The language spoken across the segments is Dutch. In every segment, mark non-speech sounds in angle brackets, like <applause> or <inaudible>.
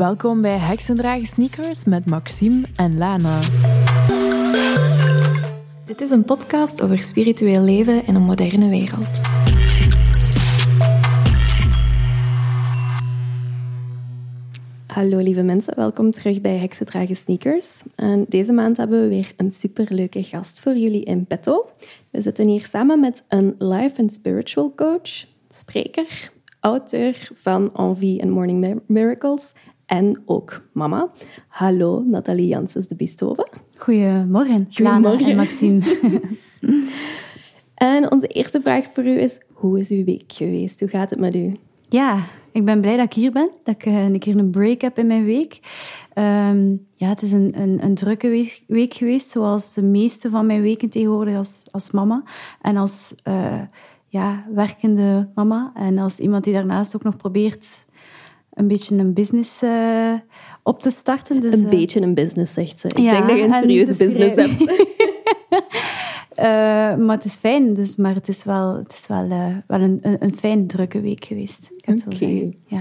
Welkom bij Heksendragen Sneakers met Maxime en Lana. Dit is een podcast over spiritueel leven in een moderne wereld. Hallo lieve mensen, welkom terug bij Heksen Dragen Sneakers. En deze maand hebben we weer een superleuke gast voor jullie in petto. We zitten hier samen met een life and spiritual coach, spreker, auteur van Envie and Morning Miracles en ook mama. Hallo Nathalie Janssens de Bistove. Goedemorgen, Goedemorgen. en Maxime. <laughs> en onze eerste vraag voor u is, hoe is uw week geweest? Hoe gaat het met u? Ja, ik ben blij dat ik hier ben, dat ik eh, een keer een break heb in mijn week. Ehm, ja, het is een, een, een drukke week, week, geweest, zoals de meeste van mijn weken tegenwoordig als, als mama. En als uh, ja, werkende mama. En als iemand die daarnaast ook nog probeert een beetje een business uh, op te starten. Dus, een beetje een business, zegt ze. Ik denk dat je een serieuze business hebt. Uh, <laughs> <laughs> maar het is fijn, dus, maar het is wel, het is wel, wel een, een, een fijn drukke week geweest. Oké. Ja.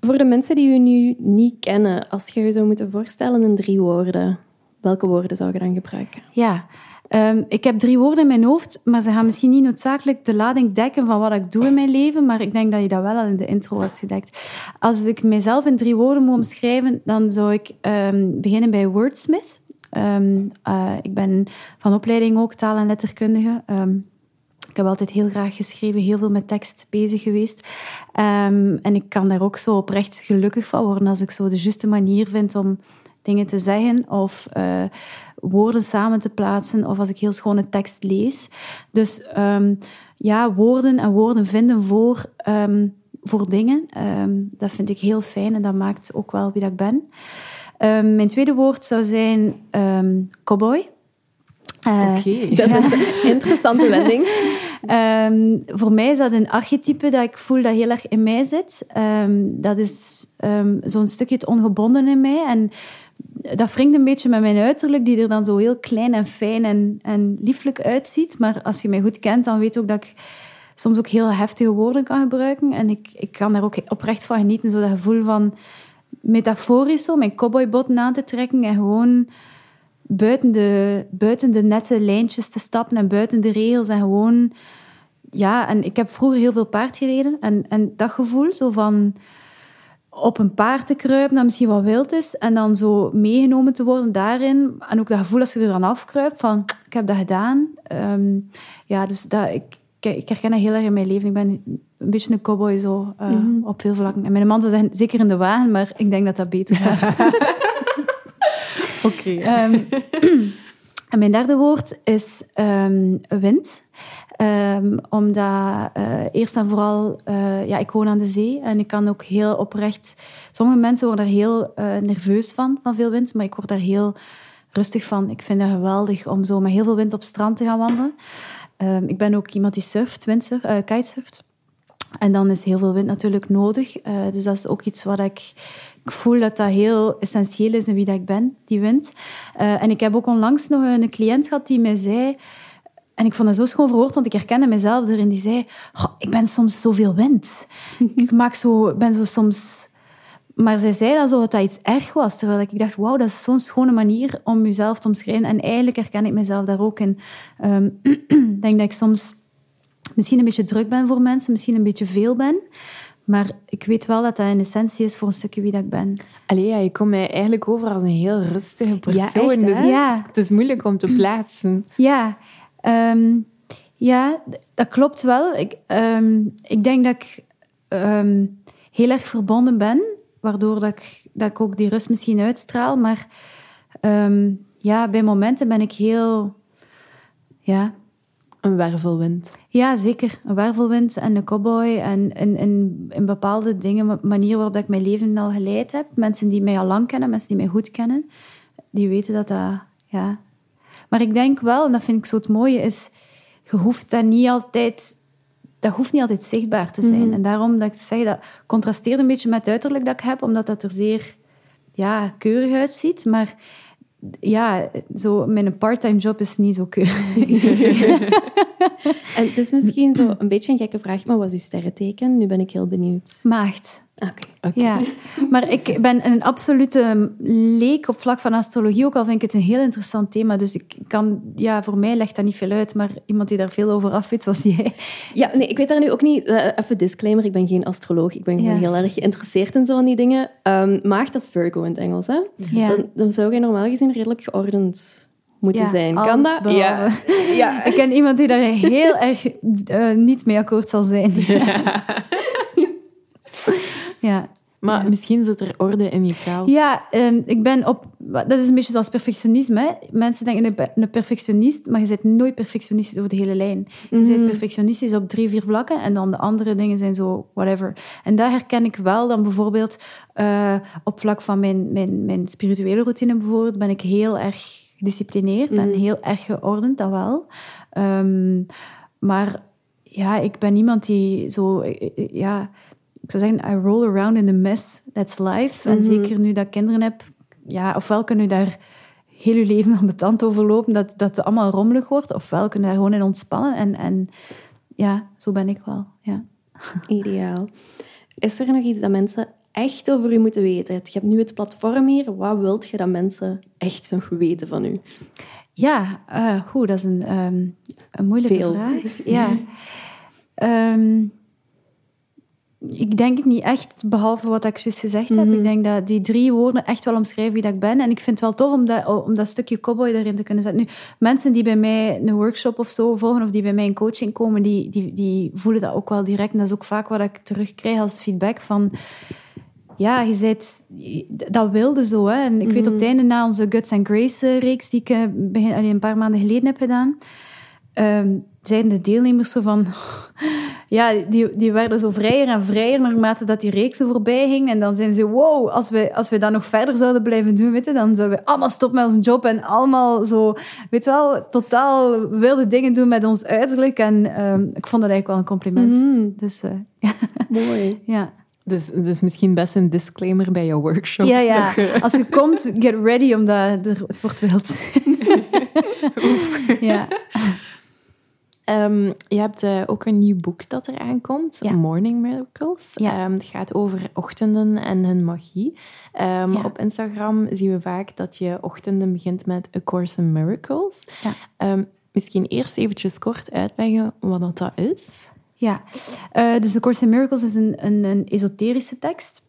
Voor de mensen die u nu niet kennen, als je je zou moeten voorstellen in drie woorden, welke woorden zou je dan gebruiken? Ja, um, ik heb drie woorden in mijn hoofd, maar ze gaan misschien niet noodzakelijk de lading dekken van wat ik doe in mijn leven, maar ik denk dat je dat wel al in de intro hebt gedekt. Als ik mezelf in drie woorden moet omschrijven, dan zou ik um, beginnen bij wordsmith. Um, uh, ik ben van opleiding ook taal- en letterkundige. Ik heb altijd heel graag geschreven, heel veel met tekst bezig geweest. En ik kan daar ook zo oprecht gelukkig van worden als ik zo de juiste manier vind om dingen te zeggen of uh, woorden samen te plaatsen of als ik heel schone tekst lees. Dus ja, woorden en woorden vinden voor, voor dingen, dat vind ik heel fijn en dat maakt ook wel wie dat ik ben. Mijn tweede woord zou zijn cowboy. Uh, Oké, <laughs> dat is een interessante wending. um, voor mij is dat een archetype dat ik voel dat heel erg in mij zit. dat is zo'n stukje het ongebonden in mij. En dat wringt een beetje met mijn uiterlijk, die er dan zo heel klein en fijn en, en lieflijk uitziet. Maar als je mij goed kent, dan weet je ook dat ik soms ook heel heftige woorden kan gebruiken. En ik, ik kan daar ook oprecht van genieten, zo dat gevoel van metaforisch zo, mijn cowboybotten aan te trekken en gewoon buiten de, buiten de nette lijntjes te stappen en buiten de regels en gewoon... Ja, en ik heb vroeger heel veel paard gereden en, en dat gevoel zo van op een paard te kruipen dat misschien wat wild is en dan zo meegenomen te worden daarin. En ook dat gevoel als je er dan afkruipt van, ik heb dat gedaan. Ehm, ja, dus dat, ik, ik herken dat heel erg in mijn leven. Ik ben een beetje een cowboy zo, uh, mm op veel vlakken. En mijn man zou zeggen, zeker in de wagen, maar ik denk dat dat beter gaat. <laughs> Oké. Okay. Um, <clears throat> en mijn derde woord is um, wind. Um, omdat uh, eerst en vooral, uh, ja, ik woon aan de zee en ik kan ook heel oprecht... Sommige mensen worden daar heel uh, nerveus van, van veel wind, maar ik word daar heel rustig van. Ik vind het geweldig om zo met heel veel wind op strand te gaan wandelen. Um, ik ben ook iemand die surft, windsurft, uh, kitesurft. En dan is heel veel wind natuurlijk nodig. Dus dat is ook iets wat ik, voel dat dat heel essentieel is in wie dat ik ben, die wind. En ik heb ook onlangs nog een cliënt gehad die mij zei... En ik vond dat zo schoon verwoord, want ik herkende mezelf erin. Die zei, ik ben soms zoveel wind. <laughs> ik maak zo, ben zo soms maar zij zei dat zo dat iets erg was. Terwijl ik dacht, wauw, dat is zo'n schone manier om jezelf te omschrijven. En eigenlijk herken ik mezelf daar ook in. Um, ik <clears throat> denk dat ik soms misschien een beetje druk ben voor mensen, misschien een beetje veel ben. Maar ik weet wel dat dat in essentie is voor een stukje wie dat ik ben. Allee, ja, je komt mij eigenlijk over als een heel rustige persoon. Ja, dus ja. Het is moeilijk om te plaatsen. Ja, um, ja dat klopt wel. Ik, um, ik denk dat ik um, heel erg verbonden ben waardoor dat ik, dat ik ook die rust misschien uitstraal. Maar ja, bij momenten ben ik heel... Ja. Een wervelwind. Ja, zeker. Een wervelwind en een cowboy. En in, in, in bepaalde dingen, manier waarop ik mijn leven al geleid heb. Mensen die mij al lang kennen, mensen die mij goed kennen, die weten dat dat... Ja. Maar ik denk wel, en dat vind ik zo het mooie, is... Je hoeft dat niet altijd dat hoeft niet altijd zichtbaar te zijn. Mhm. En daarom dat ik zeg, dat contrasteert een beetje met het uiterlijk dat ik heb, omdat dat er zeer ja, keurig uitziet. Maar ja, zo, mijn part-time job is niet zo keurig. <laughs> <laughs> en het is misschien zo een beetje een gekke vraag, maar wat is uw sterrenteken? Nu ben ik heel benieuwd. Maagd. Oké. Ja, maar ik ben een absolute leek op vlak van astrologie. Ook al vind ik het een heel interessant thema. Dus ik kan, ja, voor mij legt dat niet veel uit. Maar iemand die daar veel over af weet, was jij. Ja, nee, ik weet daar nu ook niet... eh, even disclaimer, ik ben geen astroloog. Ik ben gewoon Ja. heel erg geïnteresseerd in zo'n die dingen. Ehm maagd, dat is Virgo in het Engels, hè? Ja. Dan, dan zou je normaal gezien redelijk geordend moeten Ja, zijn. alles Kan dat? behalve. ja. <laughs> Ik ken iemand die daar heel erg eh, niet mee akkoord zal zijn. Ja. <laughs> <laughs> Maar Ja. misschien zit er orde in je chaos. Ja, ehm, ik ben op... Dat is een beetje zoals perfectionisme. Hè. Mensen denken een, pe- een perfectionist, maar je bent nooit perfectionistisch over de hele lijn. Je Mhm. bent perfectionistisch op drie, vier vlakken en dan de andere dingen zijn zo whatever. En daar herken ik wel dan bijvoorbeeld eh, op vlak van mijn, mijn, mijn spirituele routine bijvoorbeeld, ben ik heel erg gedisciplineerd en Mhm. heel erg geordend, dat wel. Ehm, maar ja, ik ben iemand die zo... eh, eh, Ja, ik zou zeggen, I roll around in the mess. That's life. En Mhm. zeker nu dat ik kinderen heb, ja, ofwel kun je daar heel je leven aan betand over lopen, dat, dat het allemaal rommelig wordt, ofwel kun je daar gewoon in ontspannen. En, en ja, zo ben ik wel. Ja. Ideaal. Is er nog iets dat mensen echt over u moeten weten? Je hebt nu het platform hier. Wat wilt je dat mensen echt nog weten van u? Ja, eh, goed, dat is een, ehm, een moeilijke Veel. vraag. Ja. Ehm, ik denk het niet echt, behalve wat ik juist gezegd heb. Mhm. Ik denk dat die drie woorden echt wel omschrijven wie dat ik ben. En ik vind het wel tof om dat, om dat stukje cowboy erin te kunnen zetten. Nu, mensen die bij mij een workshop of zo volgen, of die bij mij in coaching komen, die, die, die voelen dat ook wel direct. En dat is ook vaak wat ik terugkrijg als feedback van... Ja, je bent, dat wilde zo. Hè. En ik weet op het einde na onze Guts and Grace-reeks, die ik eh, begin, allee, een paar maanden geleden heb gedaan, ehm, zeiden de deelnemers zo van... <laughs> Ja, die, die werden zo vrijer en vrijer naarmate dat die reeks zo voorbij ging. En dan zijn ze, wow, als we, als we dat nog verder zouden blijven doen, weet je, dan zouden we allemaal stoppen met onze job en allemaal zo, weet je wel, totaal wilde dingen doen met ons uiterlijk. En ehm, ik vond dat eigenlijk wel een compliment. Mhm. Dus eh, <laughs> Mooi. ja. Dus, dus misschien best een disclaimer bij jouw workshops. Ja, ja. je- Als je komt, get ready, omdat er, het wordt wild. <laughs> ja. <laughs> Ehm, je hebt eh, ook een nieuw boek dat er aankomt, Ja. Morning Miracles. Ja. Ehm, het gaat over ochtenden en hun magie. Ehm, Ja. Op Instagram zien we vaak dat je ochtenden begint met A Course in Miracles. Misschien eerst eventjes kort uitleggen wat dat, dat is. Ja, Eh, dus The Course in Miracles is een, een, een esoterische tekst.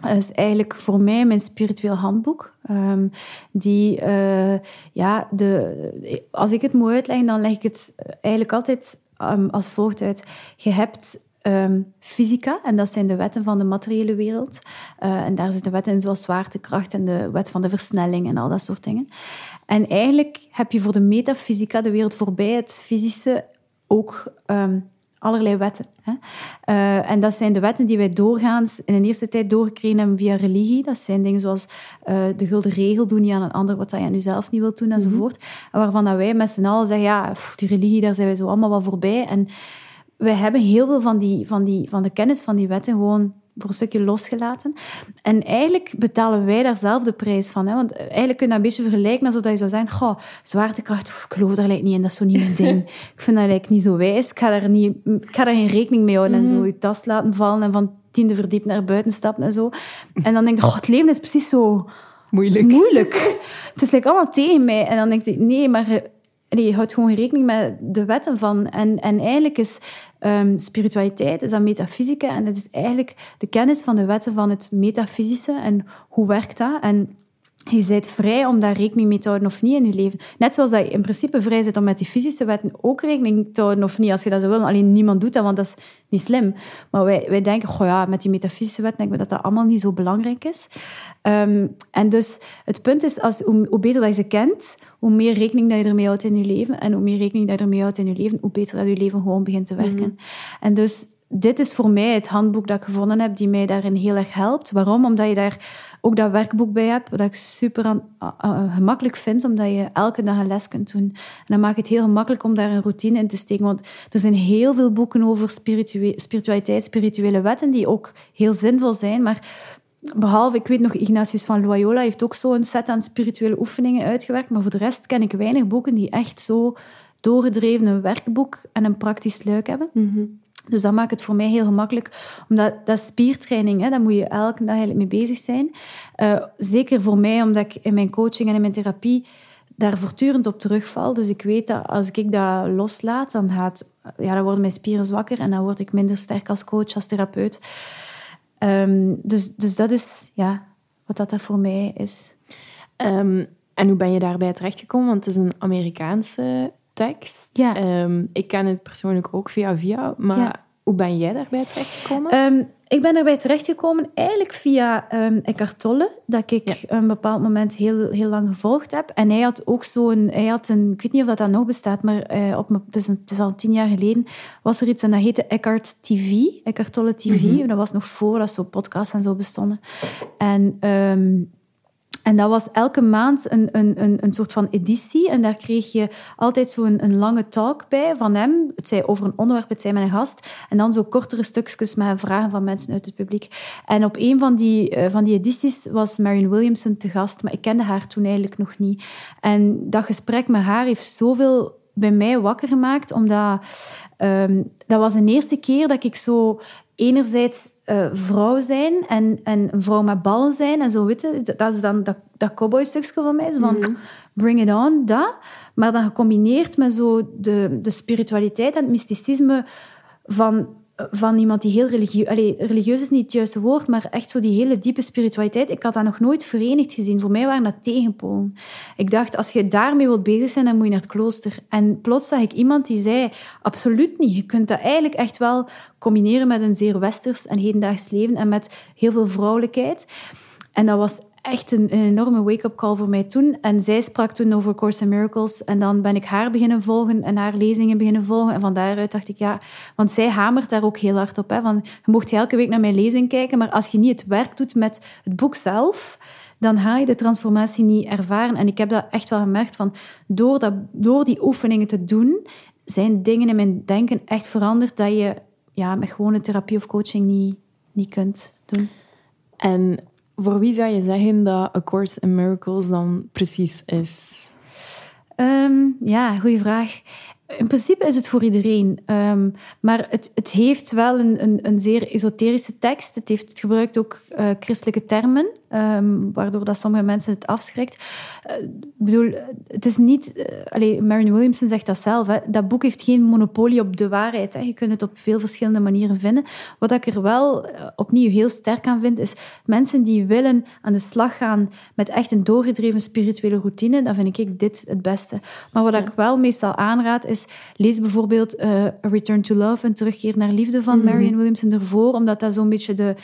Het is eigenlijk voor mij mijn spiritueel handboek. Ehm, die, eh, ja, de, als ik het moet uitleggen, dan leg ik het eigenlijk altijd ehm, als volgt uit. Je hebt ehm, fysica, en dat zijn de wetten van de materiële wereld. Eh, en daar zitten wetten in zoals zwaartekracht en de wet van de versnelling en al dat soort dingen. En eigenlijk heb je voor de metafysica, de wereld voorbij het fysische, ook allerlei wetten. Hè? Eh, en dat zijn de wetten die wij doorgaans in de eerste tijd doorgekregen hebben via religie. Dat zijn dingen zoals eh, de gulden regel, doe niet aan een ander wat je aan jezelf niet wilt doen, enzovoort. En waarvan dat wij met z'n allen zeggen, ja, pff, die religie, daar zijn wij zo allemaal wel voorbij. En wij hebben heel veel van, die, van, die, van de kennis van die wetten gewoon voor een stukje losgelaten. En eigenlijk betalen wij daar zelf de prijs van. Hè? Want eigenlijk kun je dat een beetje vergelijken alsof je zou zeggen, goh, zwaartekracht, pff, ik geloof daar lijkt niet in, dat is zo niet mijn ding. <laughs> ik vind dat eigenlijk niet zo wijs, ik ga daar, niet, ik ga daar geen rekening mee houden en zo je tas laten vallen en van tiende verdiep naar buiten stappen en zo. En dan denk ik, oh, het leven is precies zo Moeilijk. moeilijk. <laughs> Het is like allemaal tegen mij. En dan denk ik, nee, maar je, nee, je houdt gewoon rekening met de wetten van. En, en eigenlijk is ehm, spiritualiteit, is dat metafysica. En dat is eigenlijk de kennis van de wetten van het metafysische. En hoe werkt dat? En je bent vrij om daar rekening mee te houden of niet in je leven. Net zoals dat je in principe vrij bent om met die fysische wetten ook rekening te houden of niet, als je dat zou willen. Alleen niemand doet dat, want dat is niet slim. Maar wij, wij denken, goh ja, met die metafysische wetten denken we dat dat allemaal niet zo belangrijk is. Ehm, en dus het punt is, als, hoe, hoe beter dat je ze kent, hoe meer rekening dat je ermee houdt in je leven. En hoe meer rekening dat je ermee houdt in je leven, hoe beter dat je leven gewoon begint te werken. En dus dit is voor mij het handboek dat ik gevonden heb, die mij daarin heel erg helpt. Waarom? Omdat je daar ook dat werkboek bij hebt, wat ik super aan, gemakkelijk vind, omdat je elke dag een les kunt doen. En dan maakt het heel gemakkelijk om daar een routine in te steken. Want er zijn heel veel boeken over spiritua spiritualiteit, spirituele wetten, die ook heel zinvol zijn. Maar behalve, ik weet nog, Ignatius van Loyola heeft ook zo'n set aan spirituele oefeningen uitgewerkt. Maar voor de rest ken ik weinig boeken die echt zo doorgedreven een werkboek en een praktisch luik hebben. Mhm. Dus dat maakt het voor mij heel gemakkelijk. Omdat dat spiertraining, hè, daar moet je elke dag mee bezig zijn. Uh, zeker voor mij, omdat ik in mijn coaching en in mijn therapie daar voortdurend op terugval. Dus ik weet dat als ik dat loslaat, dan, gaat, ja, dan worden mijn spieren zwakker en dan word ik minder sterk als coach, als therapeut. Um, dus, dus dat is ja, wat dat voor mij is. Um, en hoe ben je daarbij terechtgekomen? Want het is een Amerikaanse tekst. Ja. Um, ik ken het persoonlijk ook via via, maar Ja. hoe ben jij daarbij terechtgekomen? Ehm, ik ben erbij terechtgekomen eigenlijk via um, Eckhart Tolle, dat ik Ja. een bepaald moment heel, heel lang gevolgd heb. En hij had ook zo'n, hij had een, ik weet niet of dat, dat nog bestaat, maar eh, op, het, is een- het is al tien jaar geleden, was er iets en dat heette Eckhart TV, Eckhart Tolle TV. Mhm. Dat was nog voor dat zo podcasts en zo bestonden. En... ehm, en dat was elke maand een, een, een, een soort van editie. En daar kreeg je altijd zo'n een, lange talk bij van hem. Het zij over een onderwerp, het zij met een gast. En dan zo kortere stukjes met vragen van mensen uit het publiek. En op een van die, eh, van die edities was Marion Williamson te gast. Maar ik kende haar toen eigenlijk nog niet. En dat gesprek met haar heeft zoveel bij mij wakker gemaakt. Omdat ehm, dat was de eerste keer dat ik zo enerzijds eh, vrouw zijn en, en een vrouw met ballen zijn en zo, weet je, dat- is dan dat, dat cowboy-stukje van mij, zo van bring it on, dat. Maar dan gecombineerd met zo de, de spiritualiteit en het mysticisme van, van iemand die heel religieus... Religieus is niet het juiste woord, maar echt zo die hele diepe spiritualiteit. Ik had dat nog nooit verenigd gezien. Voor mij waren dat tegenpolen. Ik dacht, als je daarmee wilt bezig zijn, dan moet je naar het klooster. En plots zag ik iemand die zei, absoluut niet. Je kunt dat eigenlijk echt wel combineren met een zeer westers en hedendaags leven en met heel veel vrouwelijkheid. En dat was echt een, enorme wake-up call voor mij toen. En zij sprak toen over Course in Miracles. En dan ben ik haar beginnen volgen en haar lezingen beginnen volgen. En van daaruit dacht ik, ja... Want zij hamert daar ook heel hard op. Hè, van, je mocht elke week naar mijn lezing kijken, maar als je niet het werk doet met het boek zelf, dan ga je de transformatie niet ervaren. En ik heb dat echt wel gemerkt. Van, door, dat, door die oefeningen te doen, zijn dingen in mijn denken echt veranderd dat je ja, met gewone therapie of coaching niet, niet kunt doen. En voor wie zou je zeggen dat A Course in Miracles dan precies is? Ehm, ja, goede vraag. In principe is het voor iedereen. Ehm, maar het, het heeft wel een, een, een zeer esoterische tekst. Het, heeft, het gebruikt ook eh, christelijke termen, ehm, waardoor dat sommige mensen het afschrikt. Eh, ik bedoel, het is niet... eh, allee, Marion Williamson zegt dat zelf. Hè, dat boek heeft geen monopolie op de waarheid. Hè. Je kunt het op veel verschillende manieren vinden. Wat ik er wel eh, opnieuw heel sterk aan vind, is mensen die willen aan de slag gaan met echt een doorgedreven spirituele routine, dan vind ik dit het beste. Maar wat ik wel meestal aanraad, is lees bijvoorbeeld A Return to Love, een terugkeer naar liefde van Marion Williamson ervoor, omdat dat zo'n beetje de...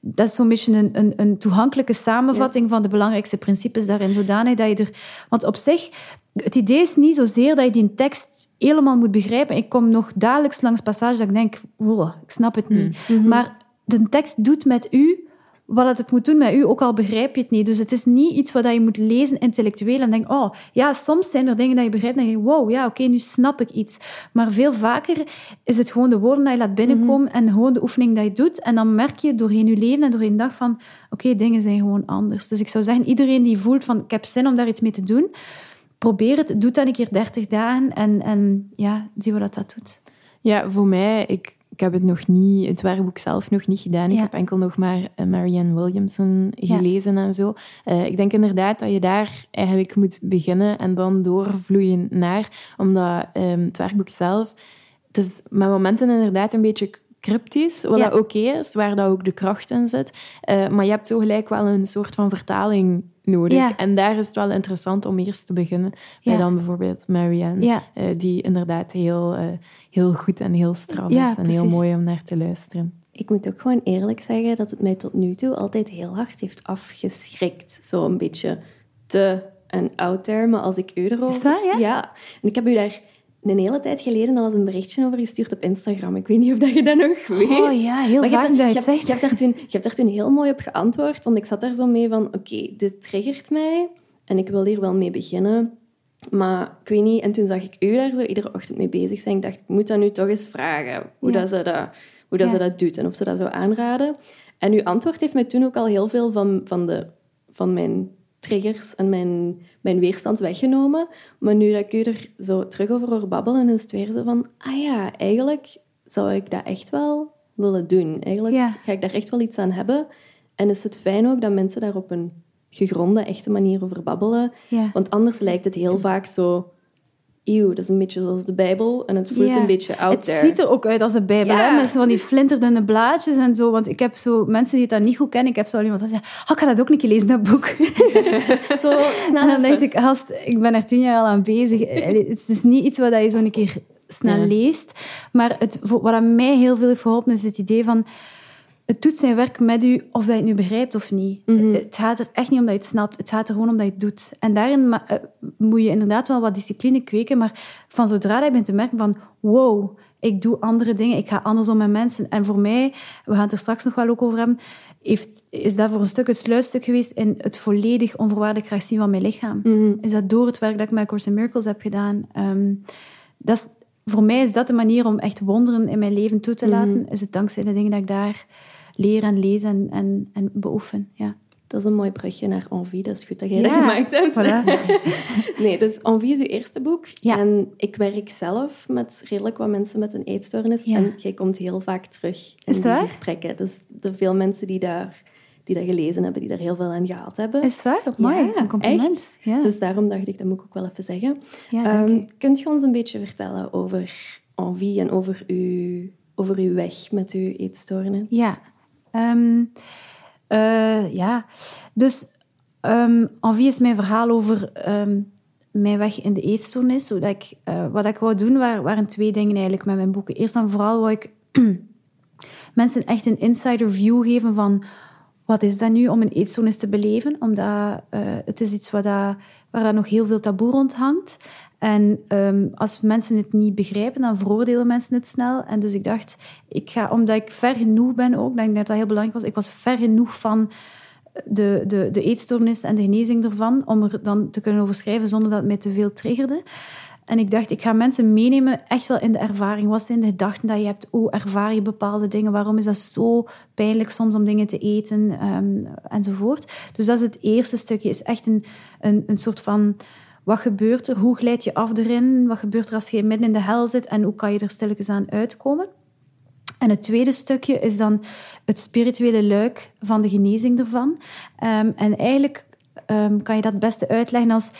Dat is zo'n beetje een, een, een toegankelijke samenvatting van de belangrijkste principes daarin, zodanig dat je er... Want op zich, het idee is niet zozeer dat je die tekst helemaal moet begrijpen. Ik kom nog dagelijks langs passages dat ik denk, wow, ik snap het niet. Maar de tekst doet met u wat het moet doen met u, ook al begrijp je het niet. Dus het is niet iets wat je moet lezen intellectueel en denken, oh, ja, soms zijn er dingen dat je begrijpt en denk je, wow, ja, oké, nu snap ik iets. Maar veel vaker is het gewoon de woorden dat je laat binnenkomen en gewoon de oefening dat je doet. En dan merk je doorheen je leven en doorheen de dag van, oké, dingen zijn gewoon anders. Dus ik zou zeggen, iedereen die voelt van, ik heb zin om daar iets mee te doen, probeer het, doe dat een keer 30 dagen en, en ja, zie wat dat doet. Ja, voor mij, ik, ik heb het nog niet, het werkboek zelf nog niet gedaan. Ik heb enkel nog maar eh, Marianne Williamson gelezen en zo. Eh, ik denk inderdaad dat je daar eigenlijk moet beginnen en dan doorvloeien naar, omdat ehm, het werkboek zelf, het is met momenten inderdaad een beetje cryptisch, wat Ja. oké is, waar dat ook de kracht in zit. Eh, maar je hebt zo gelijk wel een soort van vertaling nodig. Ja. En daar is het wel interessant om eerst te beginnen bij Ja. dan bijvoorbeeld Marianne, Ja. eh, die inderdaad heel, eh, heel goed en heel strak Ja, is en heel mooi om naar te luisteren. Ik moet ook gewoon eerlijk zeggen dat het mij tot nu toe altijd heel hard heeft afgeschrikt. Zo een beetje te en out there, maar als ik u erover... Is dat, ja? Ja. En ik heb u daar een hele tijd geleden al eens een berichtje over gestuurd op Instagram. Ik weet niet of dat je dat nog weet. Oh ja, heel Maar je vaak hebt, je daar- het je, hebt, zegt. je, hebt daar toen, je hebt daar toen heel mooi op geantwoord, want ik zat daar zo mee van, oké, dit triggert mij en ik wil hier wel mee beginnen. Maar ik weet niet, en toen zag ik u daar zo iedere ochtend mee bezig zijn. Ik dacht, ik moet dat nu toch eens vragen, hoe, Ja. dat, ze dat, hoe dat Ja. ze dat doet en of ze dat zou aanraden. En uw antwoord heeft mij toen ook al heel veel van, van, de, van mijn triggers en mijn, mijn weerstand weggenomen. Maar nu dat ik u er zo terug over hoor babbelen, is het weer zo van, ah ja, eigenlijk zou ik dat echt wel willen doen. Eigenlijk Ja. ga ik daar echt wel iets aan hebben. En is het fijn ook dat mensen daar op een gegronde, echte manier over babbelen. Ja. Want anders lijkt het heel vaak zo... Eeuw, dat is een beetje zoals de Bijbel. En het voelt Ja. een beetje out Het there. ziet er ook uit als de Bijbel, Ja. hè? met zo van die flinterdunne blaadjes en zo. Want ik heb zo mensen die het dan niet goed kennen. Ik heb zo iemand dat zegt, oh, ik ga dat ook een keer lezen, dat boek. <laughs> Zo <laughs> snel En dan dacht ik, gast, ik ben er tien jaar al aan bezig. Allee, Het is niet iets wat je zo een keer snel Ja. leest. Maar het, wat aan mij heel veel heeft geholpen, is het idee van... Het doet zijn werk met u, of dat je het nu begrijpt of niet. Het gaat er echt niet om dat je het snapt. Het gaat er gewoon om dat je het doet. En daarin eh, moet je inderdaad wel wat discipline kweken. Maar van zodra dat je bent te merken van... Wow, ik doe andere dingen. Ik ga anders om met mensen. En voor mij, we gaan het er straks nog wel ook over hebben... Heeft, is dat voor een stuk het sluitstuk geweest in het volledig onvoorwaardelijk graag zien van mijn lichaam. Is dat door het werk dat ik met Course in Miracles heb gedaan. Ehm, dat is, voor mij is dat de manier om echt wonderen in mijn leven toe te laten. Is het dankzij de dingen dat ik daar leer en lees en, en, en beoefen. Ja. Dat is een mooi brugje naar Envie. Dat is goed dat jij Ja, dat gemaakt hebt. voilà. <laughs> Nee, dus Envie is uw eerste boek. Ja. En ik werk zelf met redelijk wat mensen met een eetstoornis. Ja. En jij komt heel vaak terug in die waar? gesprekken. Dus er veel mensen die, daar, die dat gelezen hebben, die daar heel veel aan gehaald hebben. Is het waar? Mooi, Ja, dat is een compliment. echt. Ja. Dus daarom dacht ik, dat moet ik ook wel even zeggen. Ja, Ehm, u. kunt je ons een beetje vertellen over Envie en over uw, over uw weg met uw eetstoornis? Ja. Eh, ja. Dus ehm Envie is mijn verhaal over ehm, mijn weg in de eetstoornis. Ik, eh, wat ik wou doen, waren, waren twee dingen eigenlijk met mijn boeken. Eerst en vooral wou ik <clears throat> mensen echt een insider view geven van wat is dat nu om een eetstoornis te beleven? Omdat eh, het is iets wat dat, waar dat nog heel veel taboe rond hangt. En ehm, als mensen het niet begrijpen, dan veroordelen mensen het snel. En dus ik dacht, ik ga, omdat ik ver genoeg ben ook, denk ik dat dat heel belangrijk was, ik was ver genoeg van de, de, de eetstoornis en de genezing ervan, om er dan te kunnen over schrijven zonder dat het mij te veel triggerde. En ik dacht, ik ga mensen meenemen echt wel in de ervaring. Wat zijn de gedachten dat je hebt? Hoe ervaar je bepaalde dingen? Waarom is dat zo pijnlijk soms om dingen te eten? Ehm, enzovoort. Dus dat is het eerste stukje. is echt een, een, een soort van... Wat gebeurt er? Hoe glijd je af erin? Wat gebeurt er als je midden in de hel zit? En hoe kan je er stilletjes aan uitkomen? En het tweede stukje is dan het spirituele luik van de genezing ervan. Ehm, en eigenlijk ehm, kan je dat het beste uitleggen als...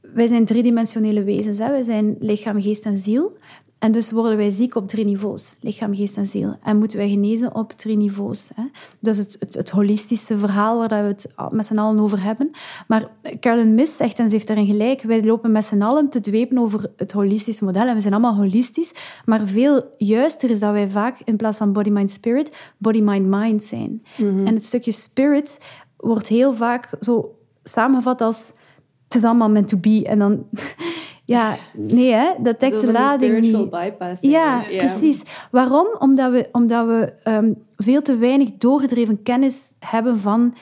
Wij zijn driedimensionele wezens. Hè? Wij zijn lichaam, geest en ziel. En dus worden wij ziek op drie niveaus. Lichaam, geest en ziel. En moeten wij genezen op drie niveaus. Hè? Dat is het, het, het holistische verhaal waar we het met z'n allen over hebben. Maar Carolyn Miss zegt, en ze heeft daarin gelijk, wij lopen met z'n allen te dwepen over het holistische model. En we zijn allemaal holistisch. Maar veel juister is dat wij vaak, in plaats van body, mind, spirit, body, mind, mind zijn. En het stukje spirit wordt heel vaak zo samengevat als het is allemaal meant to be. En dan... Ja, nee, hè? dat dekt de lading spiritual niet. bypass. Ja, precies. Waarom? Omdat we, omdat we ehm, veel te weinig doorgedreven kennis hebben van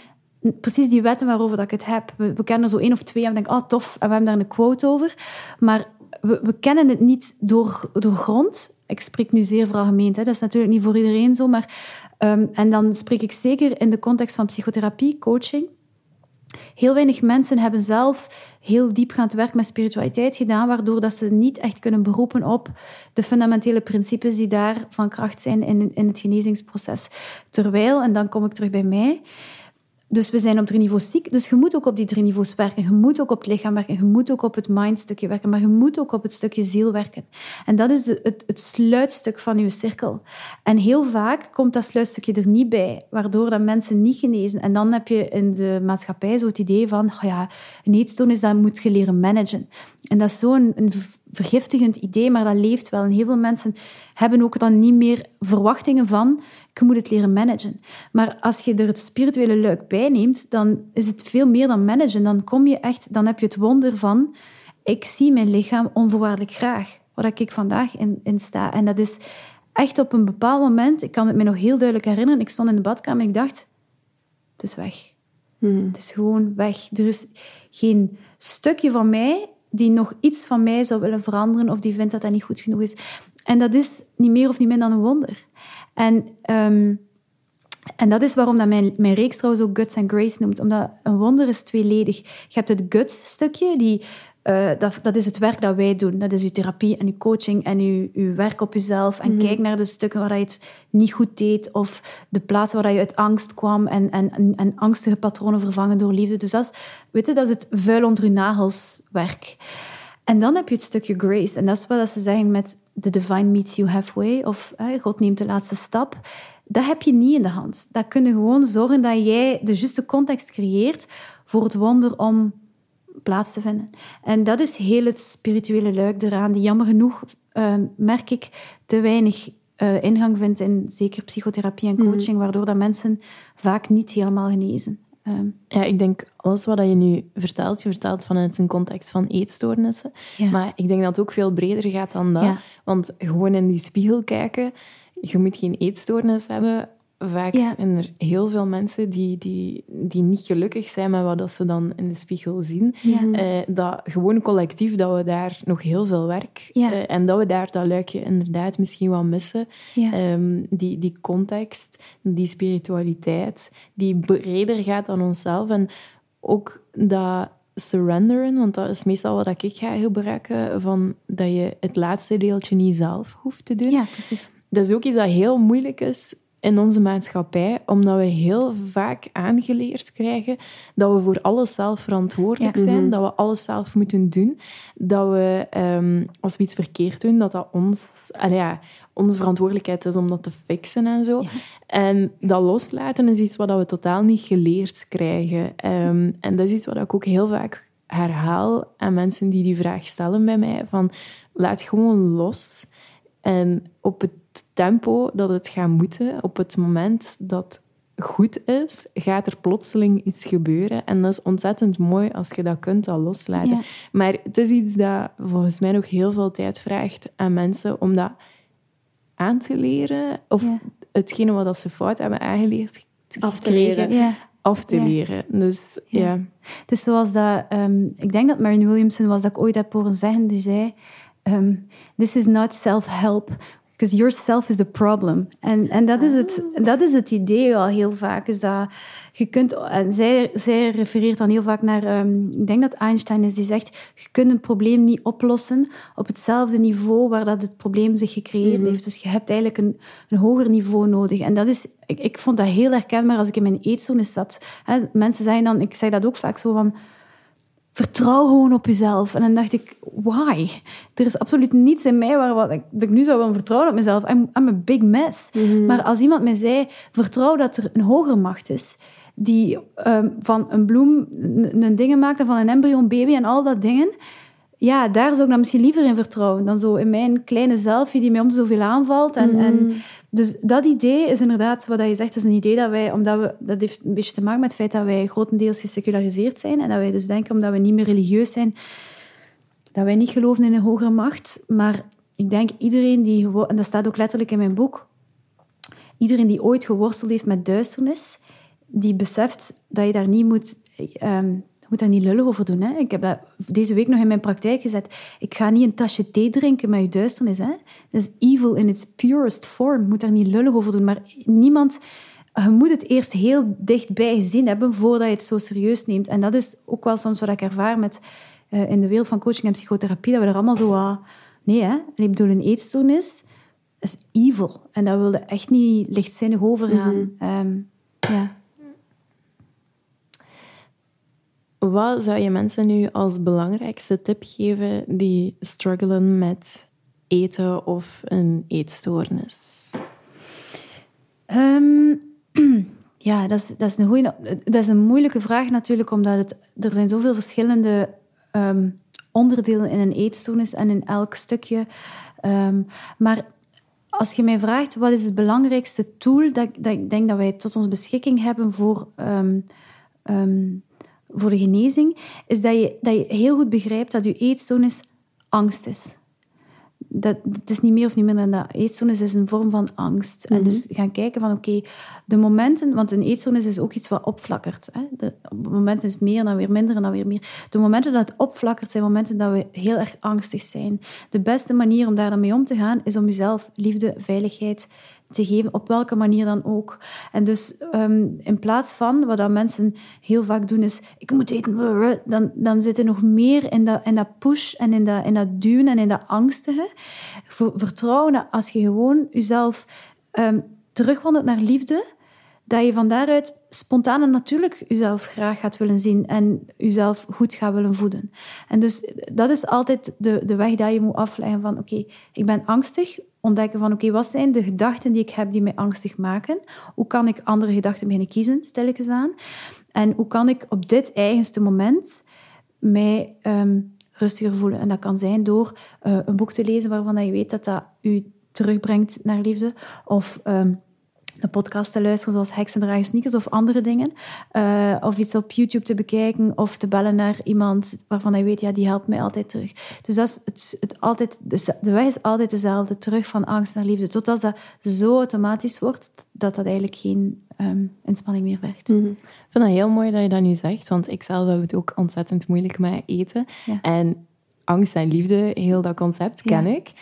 precies die wetten waarover dat ik het heb. We, we kennen er zo één of twee en we denken, oh tof, en we hebben daar een quote over. Maar we, we kennen het niet door, door grond. Ik spreek nu zeer veralgemeend, hè. dat is natuurlijk niet voor iedereen zo, maar... ehm, en dan spreek ik zeker in de context van psychotherapie, coaching. Heel weinig mensen hebben zelf heel diepgaand werk met spiritualiteit gedaan, waardoor dat ze niet echt kunnen beroepen op de fundamentele principes die daar van kracht zijn in, in het genezingsproces. Terwijl, en dan kom ik terug bij mij, dus we zijn op drie niveaus ziek. Dus je moet ook op die drie niveaus werken. Je moet ook op het lichaam werken. Je moet ook op het mindstukje werken. Maar je moet ook op het stukje ziel werken. En dat is de, het, het sluitstuk van je cirkel. En heel vaak komt dat sluitstukje er niet bij, waardoor dat mensen niet genezen. En dan heb je in de maatschappij zo het idee van, oh ja, een eetstoornis, dat moet je leren managen. En dat is zo'n vergiftigend idee, maar dat leeft wel. En heel veel mensen hebben ook dan niet meer verwachtingen van, je moet het leren managen. Maar als je er het spirituele luik bij neemt, dan is het veel meer dan managen. Dan kom je echt, dan heb je het wonder van, ik zie mijn lichaam onvoorwaardelijk graag. Waar ik vandaag in, in sta. En dat is echt op een bepaald moment, ik kan het me nog heel duidelijk herinneren, ik stond in de badkamer en ik dacht, het is weg. Het is gewoon weg. Er is geen stukje van mij die nog iets van mij zou willen veranderen of die vindt dat dat niet goed genoeg is. En dat is niet meer of niet minder dan een wonder. En, ehm, en dat is waarom dat mijn, mijn reeks trouwens ook Guts and Grace noemt. Omdat een wonder is tweeledig. Je hebt het guts-stukje, die uh, dat, dat is het werk dat wij doen. Dat is uw therapie en uw coaching en uw, uw werk op jezelf. En mhm. kijk naar de stukken waar je het niet goed deed of de plaatsen waar je uit angst kwam en, en, en, angstige patronen vervangen door liefde. Dus dat is, weet je, dat is het vuil onder uw nagels werk. En dan heb je het stukje grace. En dat is wat ze zeggen met the divine meets you halfway. Of God neemt de laatste stap. Dat heb je niet in de hand. Dat kun je gewoon zorgen dat jij de juiste context creëert voor het wonder om plaats te vinden. En dat is heel het spirituele luik eraan, die jammer genoeg, uh, merk ik, te weinig uh, ingang vindt in zeker psychotherapie en mhm. coaching, waardoor dat mensen vaak niet helemaal genezen. Ehm, ja, ik denk alles wat je nu vertelt, je vertelt vanuit een context van eetstoornissen. Maar ik denk dat het ook veel breder gaat dan dat. Want gewoon in die spiegel kijken, je moet geen eetstoornis hebben vaak zijn er heel veel mensen die, die, die niet gelukkig zijn met wat ze dan in de spiegel zien. Uh, dat gewoon collectief, dat we daar nog heel veel werk... Uh, en dat we daar dat luikje inderdaad misschien wel missen. Um, die, die context, die spiritualiteit, die breder gaat dan onszelf. En ook dat surrenderen, want dat is meestal wat ik ga gebruiken, van dat je het laatste deeltje niet zelf hoeft te doen. Ja, precies. Dat is ook iets dat heel moeilijk is in onze maatschappij, omdat we heel vaak aangeleerd krijgen dat we voor alles zelf verantwoordelijk zijn, mhm. dat we alles zelf moeten doen, dat we, um, als we iets verkeerd doen, dat dat ons, ja, onze verantwoordelijkheid is om dat te fixen en zo. En dat loslaten is iets wat we totaal niet geleerd krijgen. Ehm, en dat is iets wat ik ook heel vaak herhaal aan mensen die die vraag stellen bij mij, van laat gewoon los. En op het tempo dat het gaat moeten, op het moment dat goed is, gaat er plotseling iets gebeuren. En dat is ontzettend mooi als je dat kunt al loslaten. Maar het is iets dat volgens mij nog heel veel tijd vraagt aan mensen om dat aan te leren. Of hetgene wat ze fout hebben aangeleerd af te leren. Ja. Af te leren. Dus ja. Dus zoals dat... Um, ik denk dat Marion Williamson was dat ik ooit heb horen zeggen. Die zei... Um, This is not self-help. Because yourself is the problem. En, en dat, is het, ah. dat is het idee al heel vaak. Is dat je kunt, en zij, zij refereert dan heel vaak naar, um, ik denk dat Einstein is, die zegt, je kunt een probleem niet oplossen op hetzelfde niveau waar dat het probleem zich gecreëerd mhm. heeft. Dus je hebt eigenlijk een, een hoger niveau nodig. En dat is, ik, ik vond dat heel herkenbaar als ik in mijn eetstoornis zat. Hè, mensen zeggen dan, ik zeg dat ook vaak zo van vertrouw gewoon op jezelf. En dan dacht ik, why? Er is absoluut niets in mij waar wat ik, dat ik nu zou willen vertrouwen op mezelf. I'm, I'm a big mess. Mhm. Maar als iemand mij zei, vertrouw dat er een hogere macht is, die um, van een bloem een dingen maakt en van een embryo een baby en al dat dingen, ja, daar zou ik dan misschien liever in vertrouwen dan zo in mijn kleine zelfje die mij om zoveel aanvalt. En, en, mhm. Dus dat idee is inderdaad, wat je zegt, is een idee dat wij, omdat we, dat heeft een beetje te maken met het feit dat wij grotendeels geseculariseerd zijn en dat wij dus denken, omdat we niet meer religieus zijn, dat wij niet geloven in een hogere macht. Maar ik denk iedereen die, en dat staat ook letterlijk in mijn boek, iedereen die ooit geworsteld heeft met duisternis, die beseft dat je daar niet moet... Ehm, moet daar niet lullig over doen. Hè? Ik heb dat deze week nog in mijn praktijk gezet. Ik ga niet een tasje thee drinken met je duisternis. Hè? Dat is evil in its purest form. Je moet daar niet lullig over doen. Maar niemand... Je moet het eerst heel dichtbij gezien hebben voordat je het zo serieus neemt. En dat is ook wel soms wat ik ervaar met, uh, in de wereld van coaching en psychotherapie. Dat we er allemaal zo... Uh, nee, hè? ik bedoel, een eetstoornis is evil. En dat wilde echt niet lichtzinnig overgaan. Mm -hmm. ja. Wat zou je mensen nu als belangrijkste tip geven die struggelen met eten of een eetstoornis? Ehm, <clears throat> ja, dat is, dat, is een dat is een moeilijke vraag natuurlijk, omdat het, er zijn zoveel verschillende um, onderdelen in een eetstoornis en in elk stukje. Um, maar als je mij vraagt wat is het belangrijkste tool dat, dat ik denk dat wij tot onze beschikking hebben voor voor de genezing, is dat je, dat je heel goed begrijpt dat je eetstoornis angst is. Dat, het is niet meer of niet minder dan dat. Eetstoornis is een vorm van angst. En dus mhm. gaan kijken van, oké, de momenten... Want een eetstoornis is ook iets wat opflakkert. Hè? De, op momenten is het meer, dan weer minder, en dan weer meer. De momenten dat het opflakkert, zijn momenten dat we heel erg angstig zijn. De beste manier om daar dan mee om te gaan, is om jezelf liefde, veiligheid te geven, op welke manier dan ook. En dus ehm, in plaats van, wat mensen heel vaak doen, is ik moet eten, dan, dan zit er nog meer in dat, in dat push en in dat, in dat duwen en in dat angstige. Vertrouwen als je gewoon jezelf um, terugwandelt naar liefde, dat je van daaruit spontaan en natuurlijk jezelf graag gaat willen zien en jezelf goed gaat willen voeden. En dus dat is altijd de, de weg dat je moet afleggen van oké, ik ben angstig, ontdekken van oké, wat zijn de gedachten die ik heb die mij angstig maken? Hoe kan ik andere gedachten beginnen kiezen, stel ik eens aan? En hoe kan ik op dit eigenste moment mij um, rustiger voelen? En dat kan zijn door uh, een boek te lezen waarvan je weet dat dat u terugbrengt naar liefde. Of um, een podcast te luisteren, zoals Heksen draaien sneakers of andere dingen. Uh, of iets op YouTube te bekijken of te bellen naar iemand waarvan je weet, ja, die helpt mij altijd terug. Dus dat is het, het altijd, de weg is altijd dezelfde, terug van angst naar liefde. Totdat dat zo automatisch wordt, dat dat eigenlijk geen um, inspanning meer vergt. Mhm. Ik vind het heel mooi dat je dat nu zegt, want ik zelf heb het ook ontzettend moeilijk met eten. En angst en liefde, heel dat concept, ken ik.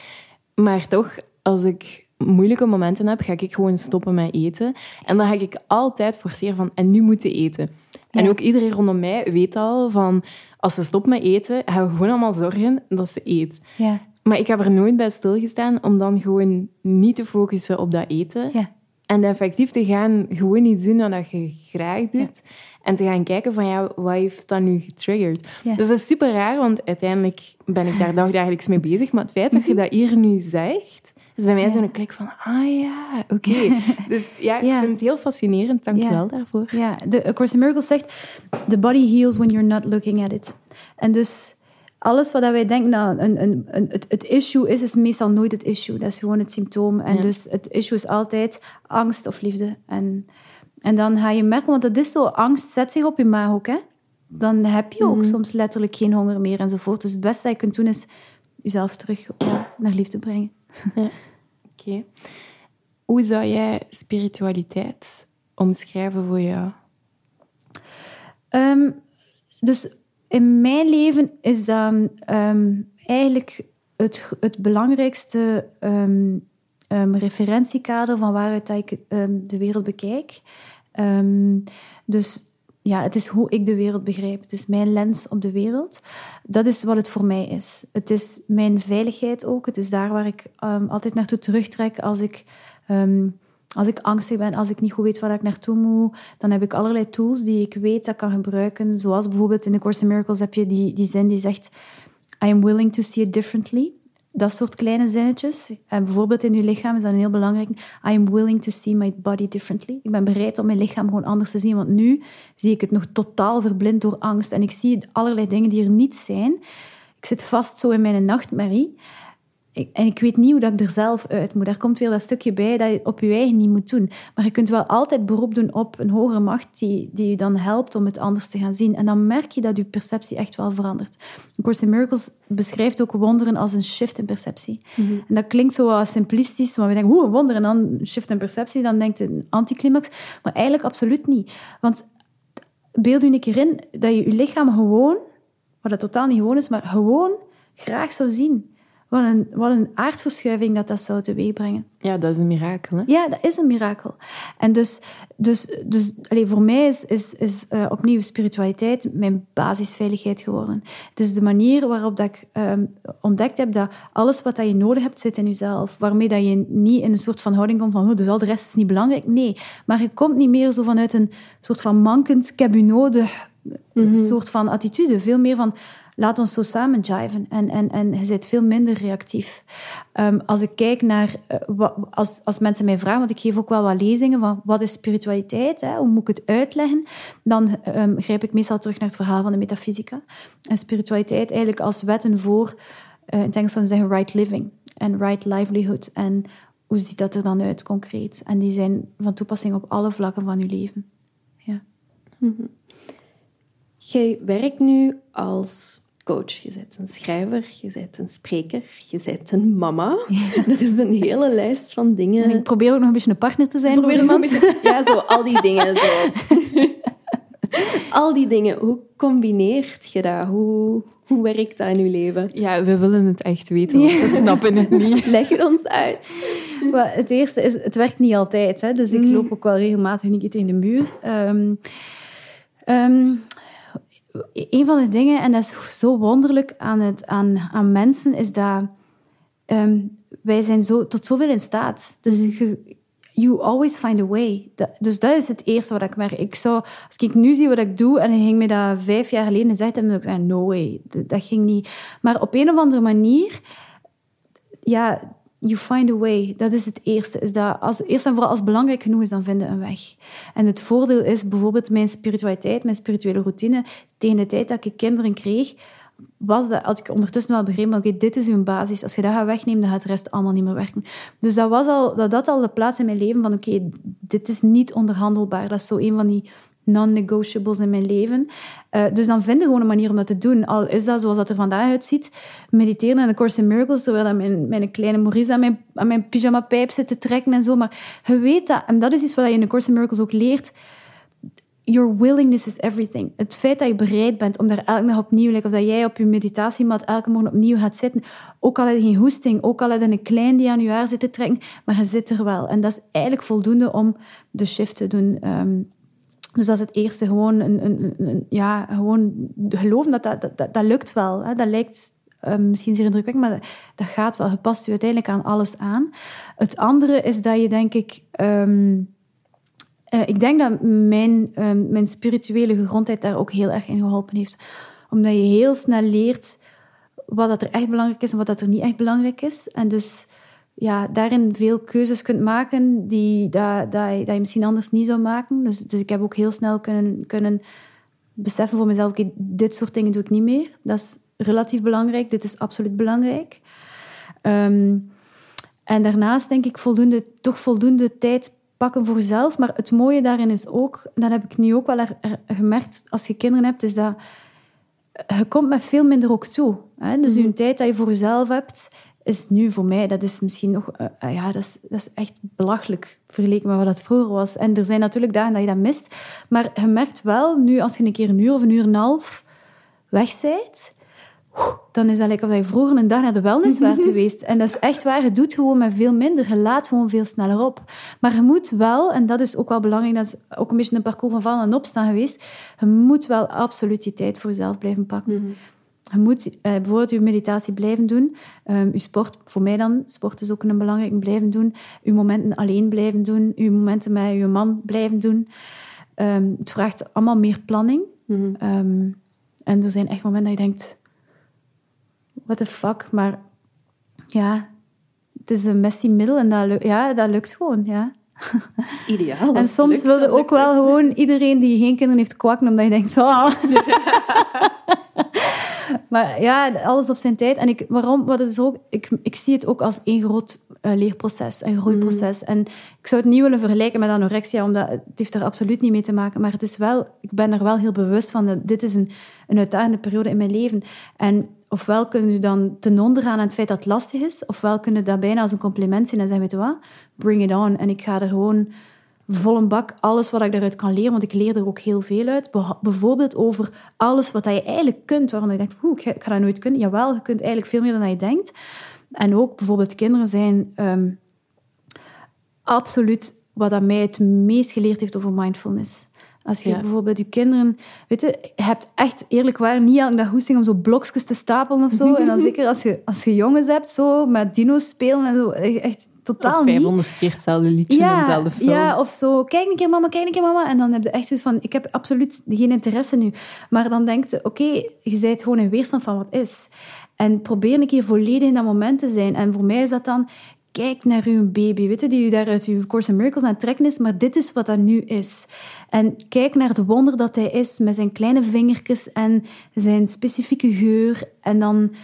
Maar toch, als ik moeilijke momenten heb, ga ik gewoon stoppen met eten. En dan ga ik altijd forceren van, en nu moeten eten. En ook iedereen rondom mij weet al van, als ze stopt met eten, gaan we gewoon allemaal zorgen dat ze eet. Ja. Maar ik heb er nooit bij stilgestaan om dan gewoon niet te focussen op dat eten. Ja. En effectief te gaan gewoon iets doen wat je graag doet. En te gaan kijken van, ja, wat heeft dat nu getriggerd? Dus dat is super raar, want uiteindelijk ben ik daar dagelijks mee bezig. Maar het feit dat je dat hier nu zegt, dus bij mij is zo'n klik van, ah ja, oké. <laughs> dus ja, ik vind het heel fascinerend. Dank je wel daarvoor. Ja, de Course in Miracles zegt, the body heals when you're not looking at it. En dus alles wat wij denken dat een, een, een, het, het issue is, is meestal nooit het issue. Dat is gewoon het symptoom. En dus het issue is altijd angst of liefde. En, en dan ga je merken, want dat is zo, angst zet zich op je maag ook, hè. Dan heb je ook mhm. soms letterlijk geen honger meer enzovoort. Dus het beste dat je kunt doen is jezelf terug naar liefde brengen. Ja. <laughs> Hoe zou jij spiritualiteit omschrijven voor jou? Um, dus in mijn leven is dat um, eigenlijk het, het belangrijkste um, referentiekader van waaruit ik de wereld bekijk. dus ja, het is hoe ik de wereld begrijp. Het is mijn lens op de wereld. Dat is wat het voor mij is. Het is mijn veiligheid ook. Het is daar waar ik um, altijd naartoe terugtrek als ik, um, als ik angstig ben, als ik niet goed weet waar ik naartoe moet. Dan heb ik allerlei tools die ik weet dat ik kan gebruiken. Zoals bijvoorbeeld in The Course in Miracles heb je die, die zin die zegt... I am willing to see it differently dat soort kleine zinnetjes. En bijvoorbeeld in je lichaam is dat heel belangrijk. I am willing to see my body differently. Ik ben bereid om mijn lichaam gewoon anders te zien. Want nu zie ik het nog totaal verblind door angst. En ik zie allerlei dingen die er niet zijn. Ik zit vast zo in mijn nachtmerrie en ik weet niet hoe dat ik er zelf uit moet. Daar komt weer dat stukje bij dat je op je eigen niet moet doen. Maar je kunt wel altijd beroep doen op een hogere macht die, die je dan helpt om het anders te gaan zien. En dan merk je dat je perceptie echt wel verandert. Course in Miracles beschrijft ook wonderen als een shift in perceptie. Mhm. En dat klinkt zo simplistisch, maar we denken, hoe een wonder en dan een shift in perceptie, dan denkt een anticlimax. Maar eigenlijk absoluut niet. Want beeld je een keer in dat je je lichaam gewoon, wat dat totaal niet gewoon is, maar gewoon graag zou zien. Wat een, wat een aardverschuiving dat dat zou teweegbrengen. Ja, dat is een mirakel. Hè? Ja, dat is een mirakel. En dus, dus, dus allez, voor mij is, is, is uh, opnieuw spiritualiteit mijn basisveiligheid geworden. Het is de manier waarop dat ik um, ontdekt heb dat alles wat dat je nodig hebt zit in jezelf. Waarmee dat je niet in een soort van houding komt van oh, dus al de rest is niet belangrijk. Nee, maar je komt niet meer zo vanuit een soort van mankend, cabinodig mm soort van attitude. Veel meer van laat ons zo samen jiven. En, en, en je bent veel minder reactief. Um, als ik kijk naar, uh, als, als mensen mij vragen, want ik geef ook wel wat lezingen van wat is spiritualiteit, hè, hoe moet ik het uitleggen, dan um, grijp ik meestal terug naar het verhaal van de metafysica. En spiritualiteit eigenlijk als wetten voor, uh, in het Engels zou zeggen right living en right livelihood. En hoe ziet dat er dan uit concreet? En die zijn van toepassing op alle vlakken van uw leven. Ja. -hmm. Jij werkt nu als coach, je bent een schrijver, je bent een spreker, je bent een mama. <laughs> <laughs> Er is een hele lijst van dingen. En ik probeer ook nog een beetje een partner te zijn voor iemand. <laughs> Ja, zo, al die dingen. Zo. al die dingen, hoe combineert je dat? Hoe, hoe werkt dat in je leven? Ja, we willen het echt weten, we snappen het niet. Leg het ons uit. het eerste is, het werkt niet altijd. Hè? Dus ik mm. loop ook wel regelmatig niet tegen de muur. Um, um, een van de dingen, en dat is zo wonderlijk aan, het, aan, aan mensen, is dat um, wij zijn zo, tot zoveel in staat. Dus mm. you always find a way. dus dat is het eerste wat ik merk. Ik zou, als ik nu zie wat ik doe, en hij ging me dat vijf jaar geleden zeggen, dan zou ik zeggen, no way, dat, dat ging niet. Maar op een of andere manier, ja, you find a way. Dat is het eerste. Is dat als, eerst en vooral als belangrijk genoeg is, dan vinden een weg. En het voordeel is bijvoorbeeld mijn spiritualiteit, mijn spirituele routine. Tegen de tijd dat ik kinderen kreeg, was dat, had ik ondertussen wel begrepen, oké, dit is uw basis. Als je dat gaat wegnemen, dan gaat de rest allemaal niet meer werken. Dus dat was al, dat, dat al de plaats in mijn leven van, oké, dit is niet onderhandelbaar. Dat is zo een van die non-negotiables in mijn leven. Uh, dus dan vind je gewoon een manier om dat te doen. Al is dat zoals dat er vandaag uitziet, mediteren in de Course in Miracles, terwijl mijn, mijn kleine Maurice aan mijn, mijn pyjama-pijp zit te trekken en zo. Maar je weet dat, en dat is iets wat je in de Course in Miracles ook leert, your willingness is everything. Het feit dat je bereid bent om daar elke dag opnieuw, like, of dat jij op je meditatiemat elke morgen opnieuw gaat zitten, ook al heb je geen hoesting, ook al heb je een klein die aan je haar zit te trekken, maar je zit er wel. En dat is eigenlijk voldoende om de shift te doen. Ehm, dus dat is het eerste, gewoon, een, een, ja, gewoon geloven dat dat, dat, dat lukt wel. Hè. Dat lijkt um, misschien zeer indrukwekkend, maar dat, gaat wel. Je past uiteindelijk aan alles aan. Het andere is dat je, denk ik... Um, uh, ik denk dat mijn, um, mijn spirituele gegrondheid daar ook heel erg in geholpen heeft. Omdat je heel snel leert wat dat er echt belangrijk is en wat dat er niet echt belangrijk is. En dus ja, daarin veel keuzes kunt maken die dat, dat, je, dat je misschien anders niet zou maken. Dus, dus ik heb ook heel snel kunnen, kunnen beseffen voor mezelf, oké, dit soort dingen doe ik niet meer. Dat is relatief belangrijk, dit is absoluut belangrijk. Ehm, en daarnaast denk ik voldoende, toch voldoende tijd pakken voor jezelf. Maar het mooie daarin is ook, dat heb ik nu ook wel gemerkt als je kinderen hebt, is dat je komt met veel minder ook toe. Hè? Dus mm je tijd dat je voor jezelf hebt, is nu voor mij, dat is misschien nog, uh, ja, dat is, dat is echt belachelijk vergeleken met wat dat vroeger was. En er zijn natuurlijk dagen dat je dat mist, maar je merkt wel, nu als je een keer een uur of een uur en een half weg bent, dan is dat lekker of je vroeger een dag naar de wellness werd <laughs> geweest. En dat is echt waar, je doet gewoon met veel minder, je laat gewoon veel sneller op. Maar je moet wel, en dat is ook wel belangrijk, dat is ook een beetje een parcours van vallen en opstaan geweest, je moet wel absoluut die tijd voor jezelf blijven pakken. Mhm. Je moet eh, bijvoorbeeld je meditatie blijven doen. Um, je sport, voor mij dan, sport is ook een belangrijk, blijven doen. Je momenten alleen blijven doen. Je momenten met je man blijven doen. Um, het vraagt allemaal meer planning. Mhm. um, en er zijn echt momenten dat je denkt, what the fuck, maar ja, het is een messy middel en dat, ja, dat lukt gewoon, ja. <laughs> Ideaal. En soms wil je ook wel gewoon iedereen die geen kinderen heeft kwakken, omdat je denkt, oh. <laughs> <laughs> maar ja, alles op zijn tijd. En ik, waarom? Wat is ook, ik, ik zie het ook als één groot uh, leerproces, een groeiproces. Mm. En ik zou het niet willen vergelijken met anorexia, omdat het heeft er absoluut niet mee te maken. Maar het is wel, ik ben er wel heel bewust van. Dat dit is een, een uitdagende periode in mijn leven. En ofwel kun je dan ten onder gaan aan het feit dat het lastig is, ofwel kun je dat bijna als een compliment zien en zeggen, weet je wat, bring it on. En ik ga er gewoon vol een bak alles wat ik daaruit kan leren, want ik leer er ook heel veel uit. Bijvoorbeeld over alles wat je eigenlijk kunt, waarvan je denkt, ik ga dat nooit kunnen. Jawel, je kunt eigenlijk veel meer dan je denkt. En ook bijvoorbeeld kinderen zijn um, absoluut wat dat mij het meest geleerd heeft over mindfulness. Als je bijvoorbeeld je kinderen... Weet je, je hebt echt eerlijk waar niet elke dag hoesting om zo blokjes te stapelen of zo. <laughs> En dan zeker als je, als je jongens hebt, zo met dino's spelen en zo. Echt totaal of 500 keer hetzelfde liedje ja, dezelfde film. Ja, of zo. Kijk een keer mama, kijk een keer mama. En dan heb je echt zoiets van, ik heb absoluut geen interesse nu. Maar dan denkt je, oké, je bent gewoon in weerstand van wat is. En probeer een keer volledig in dat moment te zijn. En voor mij is dat dan, kijk naar uw baby, weet je, die u daar uit uw Course in Miracles aan het trekken is, maar dit is wat dat nu is. En kijk naar het wonder dat hij is met zijn kleine vingertjes en zijn specifieke geur. En dan,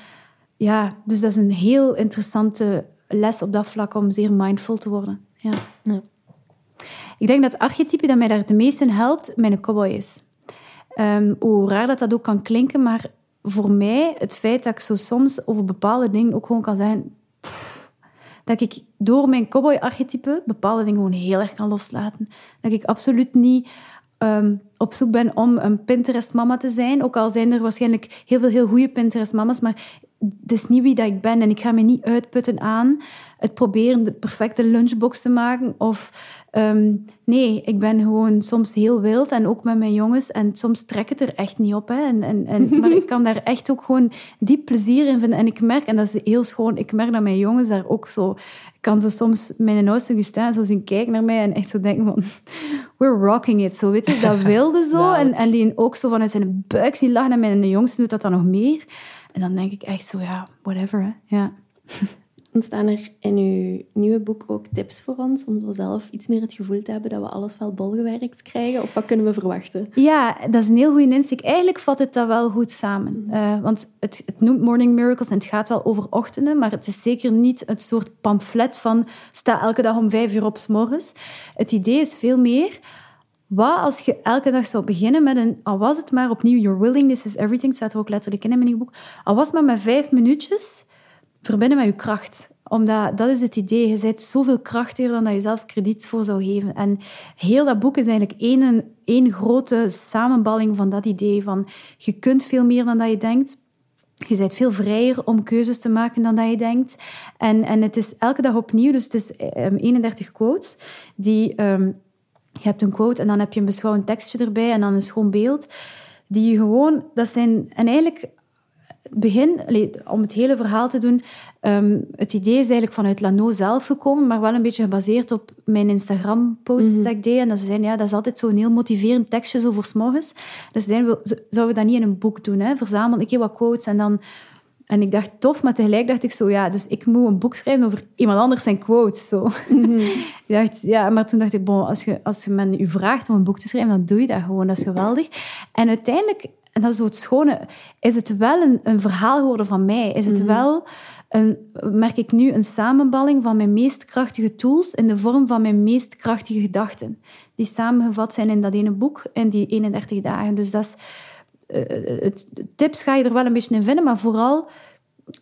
ja, dus dat is een heel interessante les op dat vlak om zeer mindful te worden. Ja. ja. Ik denk dat het archetype dat mij daar het meest in helpt, mijn cowboy is. Um, hoe raar dat dat ook kan klinken, maar voor mij, het feit dat ik zo soms over bepaalde dingen ook gewoon kan zeggen dat ik door mijn cowboy-archetype bepaalde dingen gewoon heel erg kan loslaten. Dat ik absoluut niet um, op zoek ben om een Pinterest-mama te zijn. Ook al zijn er waarschijnlijk heel veel heel goede Pinterest-mama's, maar het is niet wie dat ik ben en ik ga me niet uitputten aan het proberen de perfecte lunchbox te maken. Of ehm, nee, ik ben gewoon soms heel wild en ook met mijn jongens. En soms trek het er echt niet op. Hè. En, en, en, <laughs> maar ik kan daar echt ook gewoon diep plezier in vinden. En ik merk, en dat is heel schoon, ik merk dat mijn jongens daar ook zo... Ik kan zo soms mijn oudste Gustin zo zien kijken naar mij en echt zo denken van... <laughs> We're rocking it. Zo, weet je, dat <laughs> wilde zo. En, en die ook zo vanuit zijn buik zien lachen. En mijn jongste doet dat dan nog meer. En dan denk ik echt zo, ja, whatever. Hè. Ja. Staan er in uw nieuwe boek ook tips voor ons om zo zelf iets meer het gevoel te hebben dat we alles wel bolgewerkt krijgen? Of wat kunnen we verwachten? Ja, dat is een heel goede insteek. Eigenlijk vat het dat wel goed samen. Mhm. Eh, want het, het, noemt Morning Miracles en het gaat wel over ochtenden, maar het is zeker niet het soort pamflet van sta elke dag om vijf uur op s morgens. Het idee is veel meer wat als je elke dag zou beginnen met een, al was het maar opnieuw, your willingness is everything, staat er ook letterlijk in in mijn boek, al was het maar met vijf minuutjes, verbinden met je kracht. Omdat, dat is het idee, je bent zoveel krachtiger dan dat je zelf krediet voor zou geven. En heel dat boek is eigenlijk één, één grote samenballing van dat idee van je kunt veel meer dan dat je denkt. Je bent veel vrijer om keuzes te maken dan dat je denkt. En, en het is elke dag opnieuw, dus het is 31 ehm, quotes die... Ehm, je hebt een quote en dan heb je een beschouwend tekstje erbij en dan een schoon beeld. Die je gewoon, dat zijn, en eigenlijk het begin, om het hele verhaal te doen, um, het idee is eigenlijk vanuit Lano zelf gekomen, maar wel een beetje gebaseerd op mijn Instagram-post mm dat ik deed. En dat ze zeiden, ja, dat is altijd zo'n heel motiverend tekstje zo voor morgens. Dus zeiden, zouden we dat niet in een boek doen? Hè? Verzamel ik wat quotes en dan en ik dacht tof, maar tegelijk dacht ik zo, ja, dus ik moet een boek schrijven over iemand anders zijn quotes. Zo. Mhm. <laughs> ik dacht, ja, maar toen dacht ik, bon, als je, als je men u vraagt om een boek te schrijven, dan doe je dat gewoon, dat is geweldig. En uiteindelijk, en dat is zo het schone, is het wel een, een verhaal geworden van mij. Is het mhm. wel, een, merk ik nu, een samenballing van mijn meest krachtige tools in de vorm van mijn meest krachtige gedachten. Die samengevat zijn in dat ene boek, in die 31 dagen. Dus dat is uh, tips ga je er wel een beetje in vinden, maar vooral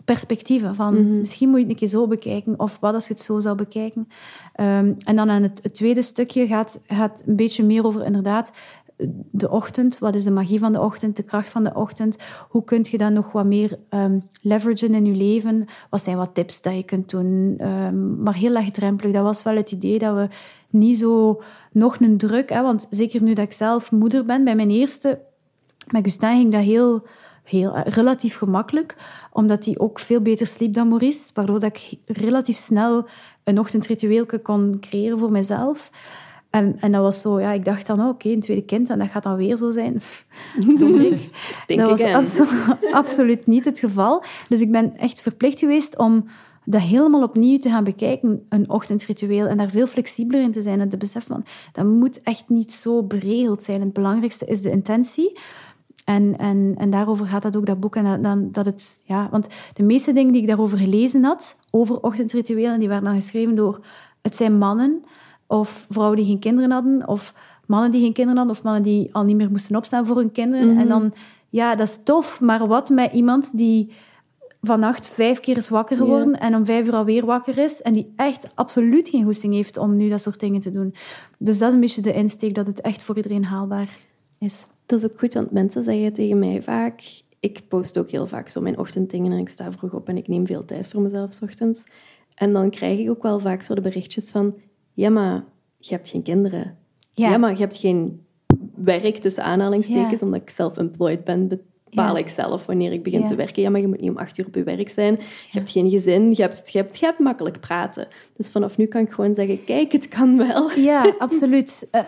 perspectieven. Van, mhm. Misschien moet je het een keer zo bekijken, of wat als je het zo zou bekijken. Um, en dan aan het, het, tweede stukje gaat, gaat een beetje meer over inderdaad de ochtend. Wat is de magie van de ochtend, de kracht van de ochtend? Hoe kun je dat nog wat meer um, leveragen in je leven? Wat zijn wat tips dat je kunt doen? Um, maar heel laagdrempelig. Dat was wel het idee dat we niet zo nog een druk... Hè, want zeker nu dat ik zelf moeder ben, bij mijn eerste met Gustin ging dat heel, heel, eh, relatief gemakkelijk, omdat hij ook veel beter sliep dan Maurice, waardoor dat ik relatief snel een ochtendritueel kon creëren voor mezelf. En, en dat was zo, ja, ik dacht dan, oké, een tweede kind, en dat gaat dan weer zo zijn. <laughs> ik. Denk dat was absolu <laughs> absoluut niet het geval. Dus ik ben echt verplicht geweest om dat helemaal opnieuw te gaan bekijken, een ochtendritueel, en daar veel flexibeler in te zijn en te beseffen van, dat moet echt niet zo beregeld zijn. Het belangrijkste is de intentie. En, en, en daarover gaat dat ook, dat boek. En dan, dat het, ja, want de meeste dingen die ik daarover gelezen had, over ochtendrituelen, die waren dan geschreven door... Het zijn mannen of vrouwen die geen kinderen hadden, of mannen die geen kinderen hadden, of mannen die al niet meer moesten opstaan voor hun kinderen. En mhm. dan, ja, dat is tof, maar wat met iemand die vannacht vijf keer is wakker geworden en om vijf uur alweer wakker is en die echt absoluut geen goesting heeft om nu dat soort dingen te doen. Dus dat is een beetje de insteek dat het echt voor iedereen haalbaar is. Dat is ook goed, want mensen zeggen tegen mij vaak... Ik post ook heel vaak zo mijn ochtenddingen en ik sta vroeg op en ik neem veel tijd voor mezelf s ochtends. En dan krijg ik ook wel vaak zo de berichtjes van... Ja, maar je hebt geen kinderen. Ja, maar je hebt geen werk tussen aanhalingstekens, omdat ik self-employed ben, bepaal ik zelf wanneer ik begin te werken. Ja, maar je moet niet om acht uur op je werk zijn. Je hebt geen gezin, je hebt, je, hebt, je hebt makkelijk praten. Dus vanaf nu kan ik gewoon zeggen, kijk, het kan wel. Ja, <laughs> absoluut. Uh,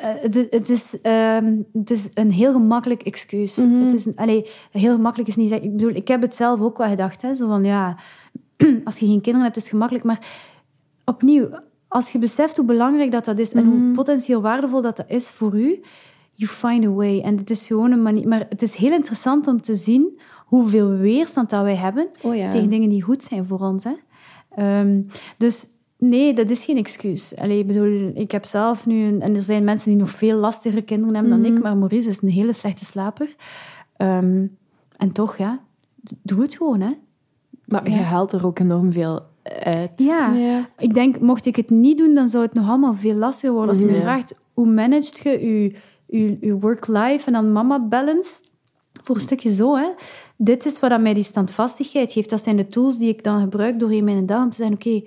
het, is, ehm, het is een heel gemakkelijk excuus. Mhm. het is, allee, heel gemakkelijk is niet... Ik bedoel, ik heb het zelf ook wel gedacht. Hè, zo van, ja, <clears throat> als je geen kinderen hebt, is het gemakkelijk. Maar opnieuw, als je beseft hoe belangrijk dat, dat is en hoe mhm. potentieel waardevol dat, dat is voor u you find a way. En het is gewoon een manier. Maar het is heel interessant om te zien hoeveel weerstand dat wij hebben oh tegen dingen die goed zijn voor ons. Hè? Ehm, dus nee, dat is geen excuus. Allee, ik bedoel, ik heb zelf nu... Een, en er zijn mensen die nog veel lastigere kinderen hebben dan ik, mhm. maar Maurice is een hele slechte slaper. Ehm, en toch, ja, doe het gewoon, hè. Maar je haalt er ook enorm veel uit. Ja. ja. ik denk, mocht ik het niet doen, dan zou het nog allemaal veel lastiger worden. Als je me vraagt, hoe managt je je je, je work-life en dan mama-balance. Voor een stukje zo, hè. dit is wat mij die standvastigheid geeft. Dat zijn de tools die ik dan gebruik doorheen mijn dag om te zeggen, oké,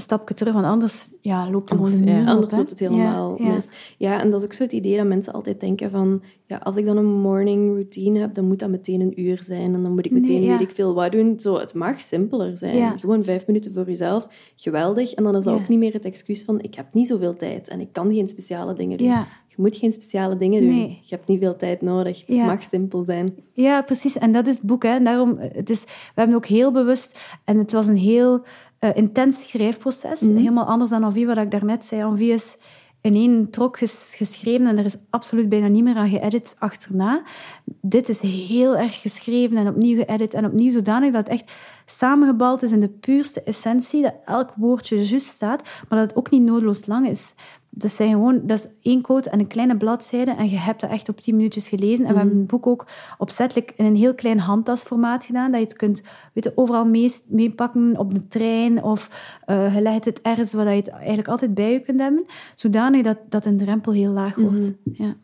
stapje terug, want anders ja, loopt er gewoon een ja, Anders loopt het helemaal ja, mis. Ja, en dat is ook zo het idee dat mensen altijd denken van... Ja, als ik dan een morning routine heb, dan moet dat meteen een uur zijn. En dan moet ik meteen weet ik veel wat doen. Zo, het mag simpeler zijn. Gewoon vijf minuten voor jezelf. Geweldig. En dan is dat ook niet meer het excuus van... Ik heb niet zoveel tijd en ik kan geen speciale dingen doen. Je moet geen speciale dingen doen. Je hebt niet veel tijd nodig. Het mag simpel zijn. Ja, precies. En dat is het boek. Hè. Daarom, het is, we hebben ook heel bewust... En het was een heel uh, intens schrijfproces. Mhm. Helemaal anders dan Envie, wat ik daarnet zei. Envie is in één trok geschreven en er is absoluut bijna niet meer aan geëdit achterna. Dit is heel erg geschreven en opnieuw geëdit en opnieuw zodanig dat het echt samengebald is in de puurste essentie, dat elk woordje juist staat, maar dat het ook niet noodloos lang is dat, zijn gewoon, dat is één quote en een kleine bladzijde en je hebt dat echt op tien minuutjes gelezen. En we hebben het boek ook opzettelijk in een heel klein handtasformaat gedaan, dat je het kunt weet overal meepakken op de trein of uh, je legt het ergens waar je het eigenlijk altijd bij je kunt hebben, zodanig dat, dat een drempel heel laag wordt. Mhm. ja.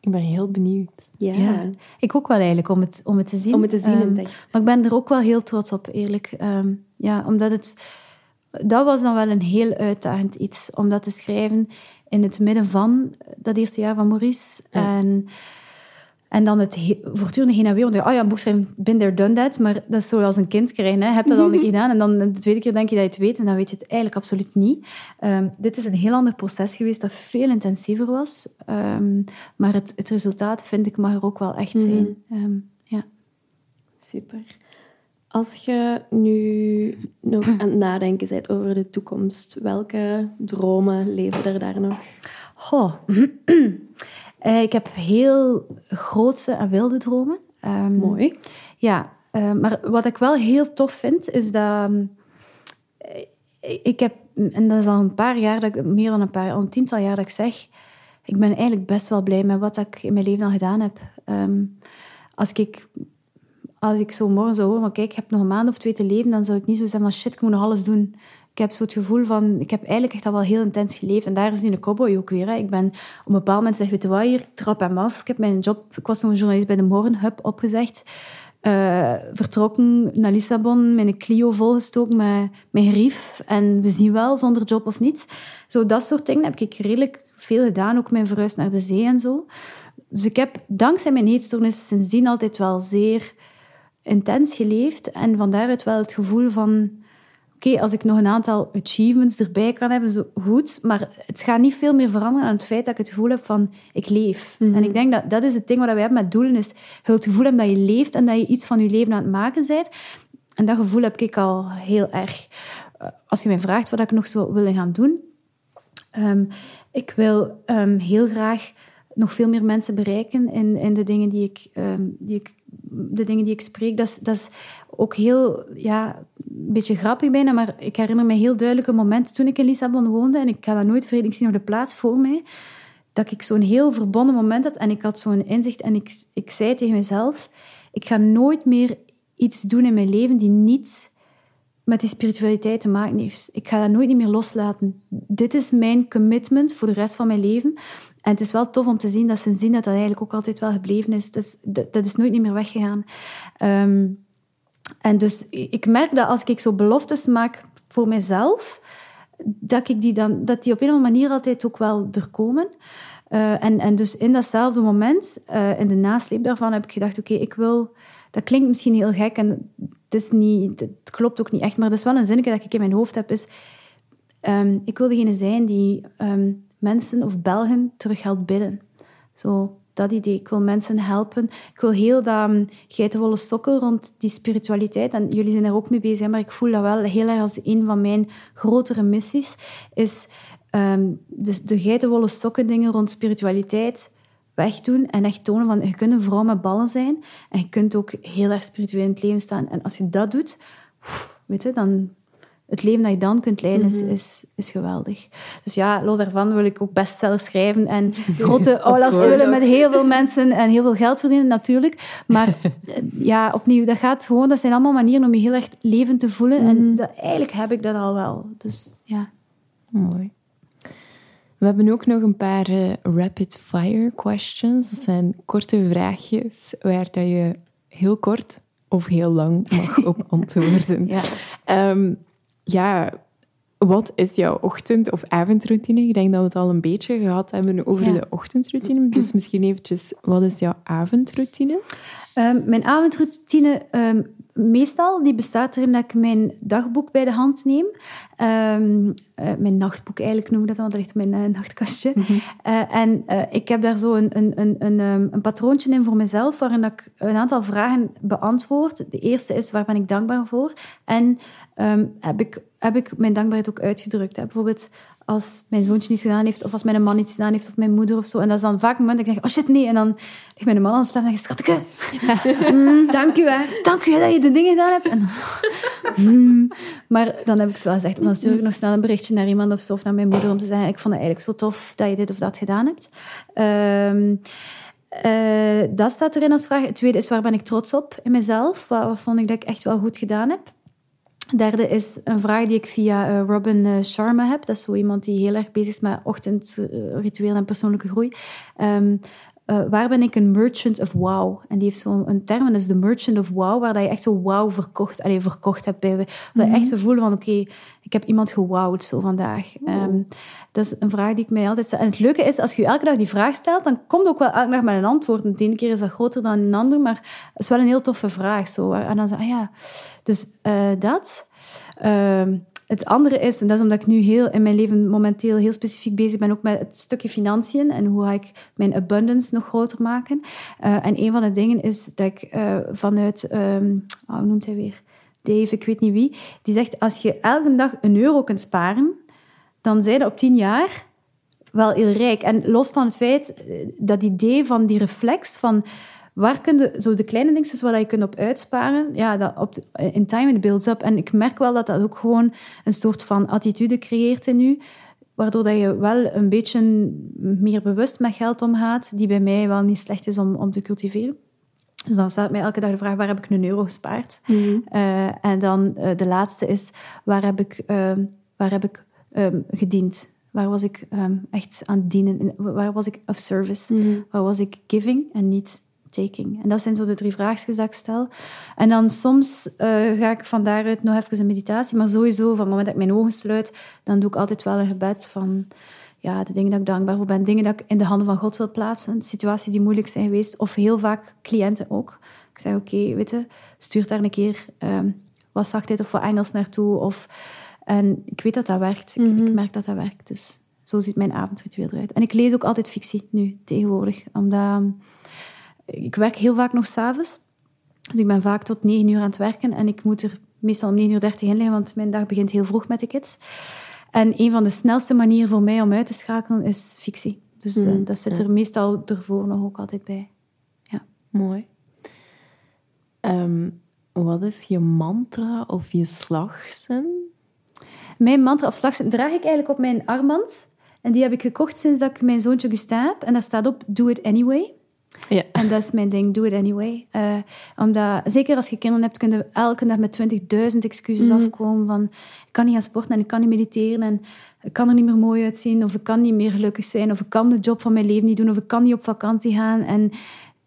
Ik ben heel benieuwd. Ja. Ik ook wel eigenlijk, om het, om het te zien. Om het te zien um, echt. Maar ik ben er ook wel heel trots op, eerlijk. Um, ja, omdat het dat was dan wel een heel uitdagend iets, om dat te schrijven in het midden van dat eerste jaar van Maurice. En, en dan het voortdurend heen en weer. Want oh ja, een boek schrijven, been there, done that. Maar dat is zoals een kind krijgen. Hè. Heb dat al een keer gedaan en dan de tweede keer denk je dat je het weet en dan weet je het eigenlijk absoluut niet. Um, dit is een heel ander proces geweest dat veel intensiever was. Um, maar het, het resultaat, vind ik, mag er ook wel echt zijn. Um, ja. Super. Als je nu nog <clears throat> aan het nadenken bent over de toekomst, welke dromen leven er daar nog? <clears throat> Eh, ik heb heel grootse en wilde dromen. Um, Mooi. Ja, uh, maar wat ik wel heel tof vind, is dat... Um, ik heb, en dat is al een paar jaar, dat ik, meer dan een paar, al een tiental jaar dat ik zeg, ik ben eigenlijk best wel blij met wat ik in mijn leven al gedaan heb. Um, als ik als ik zo morgen zou horen, maar kijk, ik heb nog een maand of twee te leven, dan zou ik niet zo zeggen van shit, ik moet nog alles doen. Ik heb zo het gevoel van, ik heb eigenlijk echt al wel heel intens geleefd. En daar is die een cowboy ook weer. Hè. Ik ben op een bepaald moment zeg, weet je wat, hier, trap hem af. Ik heb mijn job, ik was nog een journalist bij de Morgenhub opgezegd. Uh, vertrokken naar Lissabon, mijn Clio volgestoken met mijn grief. En we zien wel, zonder job of niets. Zo dat soort dingen heb ik redelijk veel gedaan. Ook mijn verhuis naar de zee en zo. Dus ik heb dankzij mijn eetstoornis sindsdien altijd wel zeer intens geleefd. En van daaruit wel het gevoel van... Oké, als ik nog een aantal achievements erbij kan hebben, zo goed. Maar het gaat niet veel meer veranderen aan het feit dat ik het gevoel heb van... Ik leef. Mhm. En ik denk dat dat is het ding wat wij hebben met doelen. Is je het gevoel hebben dat je leeft en dat je iets van je leven aan het maken bent. En dat gevoel heb ik al heel erg. Eh, als je mij vraagt wat ik nog zou willen gaan doen... Um, ik wil um, heel graag nog veel meer mensen bereiken in, in de, dingen die ik, um, die ik, de dingen die ik spreek. Dat is, dat is ook heel, ja, een beetje grappig bijna, maar ik herinner me heel duidelijk een moment toen ik in Lissabon woonde en ik ga dat nooit vergeten, ik zie nog de plaats voor mij, dat ik zo'n heel verbonden moment had en ik had zo'n inzicht en ik, ik zei tegen mezelf, ik ga nooit meer iets doen in mijn leven die niet met die spiritualiteit te maken heeft. Ik ga dat nooit meer loslaten. Dit is mijn commitment voor de rest van mijn leven. En het is wel tof om te zien dat sindsdien dat dat eigenlijk ook altijd wel gebleven is. Dat is, dat, is nooit niet meer weggegaan. Um, en dus ik merk dat als ik zo beloftes maak voor mezelf, dat, ik die, dan, dat die op een of andere manier altijd ook wel er komen. Uh, en, en dus in datzelfde moment, uh, in de nasleep daarvan, heb ik gedacht, oké, ik wil... Dat klinkt misschien heel gek en het, is niet, het klopt ook niet echt, maar dat is wel een zinnetje dat ik in mijn hoofd heb, is... Um, ik wil degene zijn die um, mensen of Belgen terug helpt bidden. Zo, dat idee. Ik wil mensen helpen. Ik wil heel dat um, geitenwolle sokken rond die spiritualiteit. En jullie zijn er ook mee bezig, maar ik voel dat wel heel erg als een van mijn grotere missies. Is um, dus de geitenwolle sokken dingen rond spiritualiteit wegdoen en echt tonen van je kunt een vrouw met ballen zijn en je kunt ook heel erg spiritueel in het leven staan. En als je dat doet, weet je, dan het leven dat je dan kunt leiden is, mhm. is, is geweldig. Dus ja, los daarvan wil ik ook bestsellers schrijven en <laughs> grote aulas vullen met heel veel mensen en heel veel geld verdienen, natuurlijk. Maar <laughs> eh, ja, opnieuw, dat gaat gewoon, dat zijn allemaal manieren om je heel erg levend te voelen. En mhm. dat, eigenlijk heb ik dat al wel. Dus ja. Mooi. We hebben ook nog een paar uh, rapid fire questions. Dat zijn korte vraagjes waar dat je heel kort of heel lang mag op <laughs> antwoorden. Ja. Ehm, ja, wat is jouw ochtend- of avondroutine? Ik denk dat we het al een beetje gehad hebben over Ja. de ochtendroutine. Dus misschien eventjes, wat is jouw avondroutine? Ehm, mijn avondroutine, ehm, meestal, die bestaat erin dat ik mijn dagboek bij de hand neem. Ehm, eh, mijn nachtboek eigenlijk noem ik dat, want dat ligt mijn eh, nachtkastje. Eh, en ik heb daar zo een, een, een, een, ehm, een patroontje in voor mezelf, waarin dat ik een aantal vragen beantwoord. De eerste is, waar ben ik dankbaar voor? En ehm, heb, ik, heb ik mijn dankbaarheid ook uitgedrukt? Hè? Bijvoorbeeld als mijn zoontje iets gedaan heeft, of als mijn man iets gedaan heeft, of mijn moeder of zo. En dat is dan vaak een moment dat ik denk, oh shit, nee. En dan ligt mijn man aan het slapen en zeg ik, schatje, <laughs> Dank u, hè. dank u hè, dat je de dingen gedaan hebt. En dan, Hmm. <laughs> Maar dan heb ik het wel gezegd. Dan stuur ik nog snel een berichtje naar iemand of zo, of naar mijn moeder, om te zeggen, ik vond het eigenlijk zo tof dat je dit of dat gedaan hebt. Ehm, eh, dat staat erin als vraag. Het tweede is, waar ben ik trots op in mezelf? Wat, wat vond ik dat ik echt wel goed gedaan heb? Derde is een vraag die ik via eh, Robin eh, Sharma heb. Dat is zo iemand die heel erg bezig is met ochtendritueel en persoonlijke groei. Ehm, eh, waar ben ik een merchant of wow? En die heeft zo'n een term, en dat is de merchant of wow, waar dat je echt zo wow verkocht, allee, verkocht hebt. Bij, je echt zo voelde van, oké, ik heb iemand gewowd zo vandaag. Ehm, dat is een vraag die ik mij altijd stel. En het leuke is, als je elke dag die vraag stelt, dan komt ook wel elke dag met een antwoord. De ene keer is dat groter dan een ander, maar het is wel een heel toffe vraag. Zo. En dan zeg ah ja, dus eh, dat. Ehm, het andere is, en dat is omdat ik nu heel in mijn leven momenteel heel specifiek bezig ben, ook met het stukje financiën en hoe ga ik mijn abundance nog groter maken. Eh, en een van de dingen is dat ik eh, vanuit, ehm, oh, hoe noemt hij weer? Dave, ik weet niet wie, die zegt, als je elke dag een euro kunt sparen, dan zijn je op tien jaar wel heel rijk. En los van het feit, eh, dat idee van die reflex van waar kun je zo de kleine dingetjes waar je kunt op uitsparen, ja, dat op de- in time it builds up. En ik merk wel dat dat ook gewoon een soort van attitude creëert in u, waardoor dat je wel een beetje meer bewust met geld omgaat, die bij mij wel niet slecht is om, om te cultiveren. Dus dan staat mij elke dag de vraag, waar heb ik een euro gespaard? Eh, en dan eh, de laatste is, waar heb ik, waar heb ik ehm, gediend? Waar was ik ehm, echt aan het dienen? Waar was ik of service? Waar was ik giving en niet taking? En dat zijn zo de drie vraagjes dat ik stel. En dan soms eh, ga ik van daaruit nog even een meditatie, maar sowieso, van het moment dat ik mijn ogen sluit, dan doe ik altijd wel een gebed van ja, de dingen dat ik dankbaar voor ben, dingen dat ik in de handen van God wil plaatsen, situaties die moeilijk zijn geweest, of heel vaak cliënten ook. Ik zeg, oké, weet je, stuur daar een keer ehm, wat zachtheid of wat Engels naartoe. Of, en ik weet dat dat werkt. Ik, ik merk dat dat werkt. Dus zo ziet mijn avondritueel eruit. En ik lees ook altijd fictie nu, tegenwoordig. Omdat ehm, ik werk heel vaak nog s'avonds. Dus ik ben vaak tot negen uur aan het werken. En ik moet er meestal om 9 uur 30 in liggen, want mijn dag begint heel vroeg met de kids. En een van de snelste manieren voor mij om uit te schakelen is fictie. Dus eh, dat zit er meestal ervoor nog ook altijd bij. Mooi. Ehm, wat is je mantra of je slagzin? Mijn mantra of slagzin draag ik eigenlijk op mijn armband. En die heb ik gekocht sinds dat ik mijn zoontje Gustin heb. En daar staat op, do it anyway. Ja. En dat is mijn ding, do it anyway. Eh, omdat, zeker als je kinderen hebt, kun je elke dag met 20.000 excuses afkomen van ik kan niet gaan sporten en ik kan niet mediteren en ik kan er niet meer mooi uitzien of ik kan niet meer gelukkig zijn of ik kan de job van mijn leven niet doen of ik kan niet op vakantie gaan. En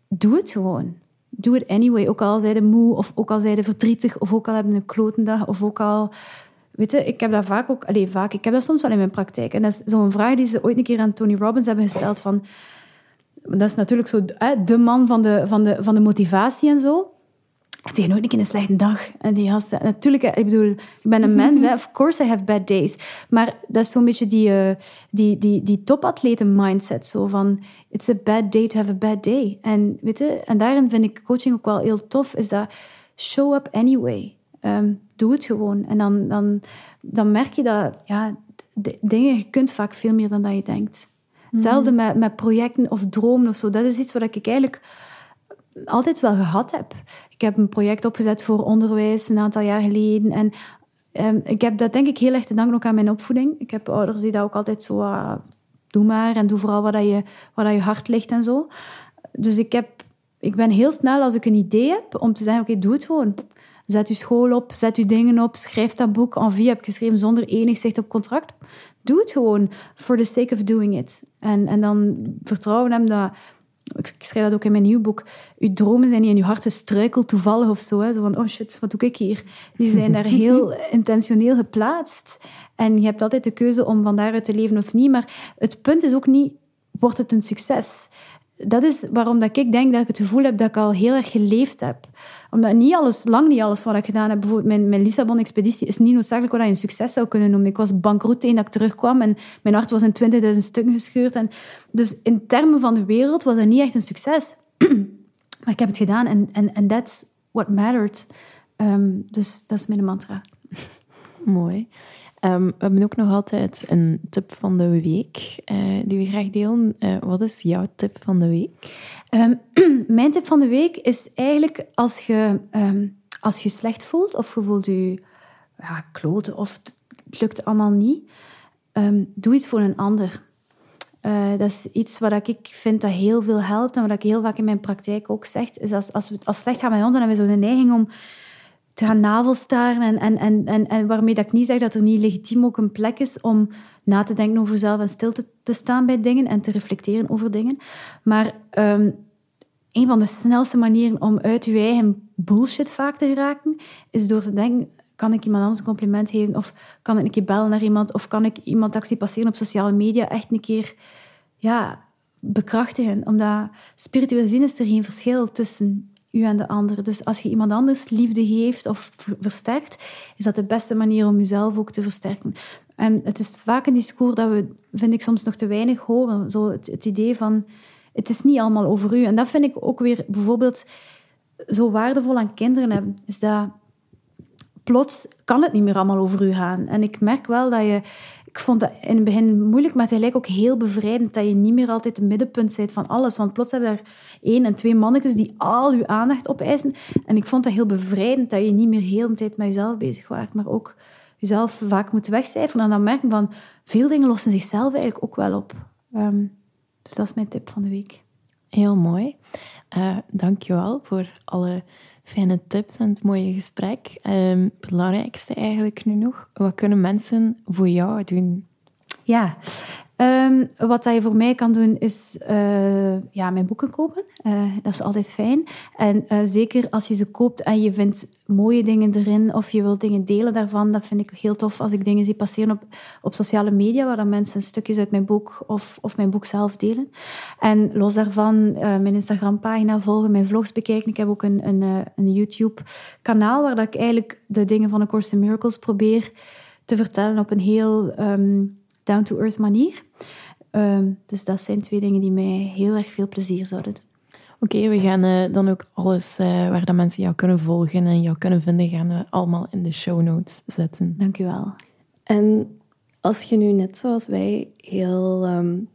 doe het gewoon. Doe it anyway. Ook al zijn moe of ook al zijn verdrietig of ook al hebben een klotendag of ook al... Weet je, ik heb dat vaak ook... Allee, vaak. Ik heb dat soms wel in mijn praktijk. En dat is zo'n vraag die ze ooit een keer aan Tony Robbins hebben gesteld van... Dat is natuurlijk zo hè, de man van de, van, de, van de motivatie en zo. Heb je nooit een keer een slechte dag? En die gasten... Natuurlijk, ik bedoel, ik ben een <laughs> mens. Hè. Of course I have bad days. Maar dat is zo'n beetje die, eh, die, die, die topatleten mindset. Zo van, it's a bad day to have a bad day. En, weet je, en daarin vind ik coaching ook wel heel tof. Is dat show up anyway. Ehm, doe het gewoon. En dan, dan, dan merk je dat ja, dingen, je kunt vaak veel meer dan dat je denkt. Hetzelfde met, met projecten of dromen of zo. Dat is iets wat ik eigenlijk altijd wel gehad heb. Ik heb een project opgezet voor onderwijs een aantal jaar geleden. En ehm, ik heb dat denk ik heel erg te danken ook aan mijn opvoeding. Ik heb ouders die dat ook altijd zo... ah, doe maar en doe vooral wat, dat je, wat dat je hart ligt en zo. Dus ik, heb, ik ben heel snel als ik een idee heb om te zeggen, oké, doe het gewoon. Zet je school op, zet je dingen op, schrijf dat boek. En wie heb geschreven zonder enig zicht op contract. Doe het gewoon for the sake of doing it. En, en dan vertrouwen hem dat ik, schrijf dat ook in mijn nieuw boek, je dromen zijn niet in je hart struikel toevallig of zo. Hè. Zo van, oh shit, wat doe ik hier? Die zijn daar <laughs> heel intentioneel geplaatst. En je hebt altijd de keuze om van daaruit te leven of niet. Maar het punt is ook niet, wordt het een succes? Dat is waarom dat ik denk dat ik het gevoel heb dat ik al heel erg geleefd heb. Omdat niet alles, lang niet alles wat ik gedaan heb, bijvoorbeeld mijn, mijn Lissabon-expeditie, is niet noodzakelijk wat je een succes zou kunnen noemen. Ik was bankroet dat ik terugkwam en mijn hart was in 20.000 stukken gescheurd. En dus in termen van de wereld was dat niet echt een succes. <clears throat> maar ik heb het gedaan en en en that's what mattered. Ehm, dus dat is mijn mantra. Mooi. Um, we hebben ook nog altijd een tip van de week uh, die we graag delen. Uh, wat is jouw tip van de week? Um, <clears throat> mijn tip van de week is eigenlijk als je um, als je slecht voelt of je voelt je ja, kloten of het lukt allemaal niet, doe iets voor een ander. Uh, dat is iets wat ik vind dat heel veel helpt en wat ik heel vaak in mijn praktijk ook zeg. Is als, als, we, als het slecht gaat met ons, dan hebben we zo de neiging om te gaan navelstaren. En, en, en, en, en waarmee dat ik niet zeg dat er niet legitiem ook een plek is om na te denken over zelf en stil te, staan bij dingen en te reflecteren over dingen. Maar um, een van de snelste manieren om uit je eigen bullshit vaak te geraken, is door te denken, kan ik iemand anders een compliment geven? Of kan ik een keer bellen naar iemand? Of kan ik iemand zie passeren op sociale media echt een keer ja, bekrachtigen? Omdat spiritueel zien is er geen verschil tussen u en de ander. Dus als je iemand anders liefde geeft of versterkt, is dat de beste manier om jezelf ook te versterken. En het is vaak een discours dat we, vind ik, soms nog te weinig horen. Zo het, het idee van, het is niet allemaal over u. En dat vind ik ook weer bijvoorbeeld zo waardevol aan kinderen hebben. Is dat plots kan het niet meer allemaal over u gaan. En ik merk wel dat je ik vond dat in het begin moeilijk, maar tegelijk ook heel bevrijdend dat je niet meer altijd het middenpunt bent van alles. Want plots heb daar één en twee mannetjes die al je aandacht opeisen. En ik vond dat heel bevrijdend dat je niet meer heel de tijd met jezelf bezig was, maar ook jezelf vaak moet wegcijferen. En dan merken van, veel dingen lossen zichzelf eigenlijk ook wel op. Um, dus dat is mijn tip van de week. Heel mooi. Uh, je wel voor alle fijne tips en het mooie gesprek. Het belangrijkste eigenlijk nu nog, wat kunnen mensen voor jou doen? Ja, Um, wat dat je voor mij kan doen, is uh, ja, mijn boeken kopen. Uh, dat is altijd fijn. En uh, zeker als je ze koopt en je vindt mooie dingen erin of je wilt dingen delen daarvan, dat vind ik heel tof als ik dingen zie passeren op, op sociale media, waar dan mensen stukjes uit mijn boek of, of mijn boek zelf delen. En los daarvan mijn Instagram-pagina volgen, mijn vlogs bekijken. Ik heb ook een, een, een YouTube-kanaal waar dat ik eigenlijk de dingen van A Course in Miracles probeer te vertellen op een heel... Um, down-to-earth manier. Ehm, dus dat zijn twee dingen die mij heel erg veel plezier zouden doen. Oké, we gaan uh, dan ook alles uh, waar de mensen jou kunnen volgen en jou kunnen vinden, gaan we allemaal in de show notes zetten. Dank u wel. En als je nu net zoals wij heel, um,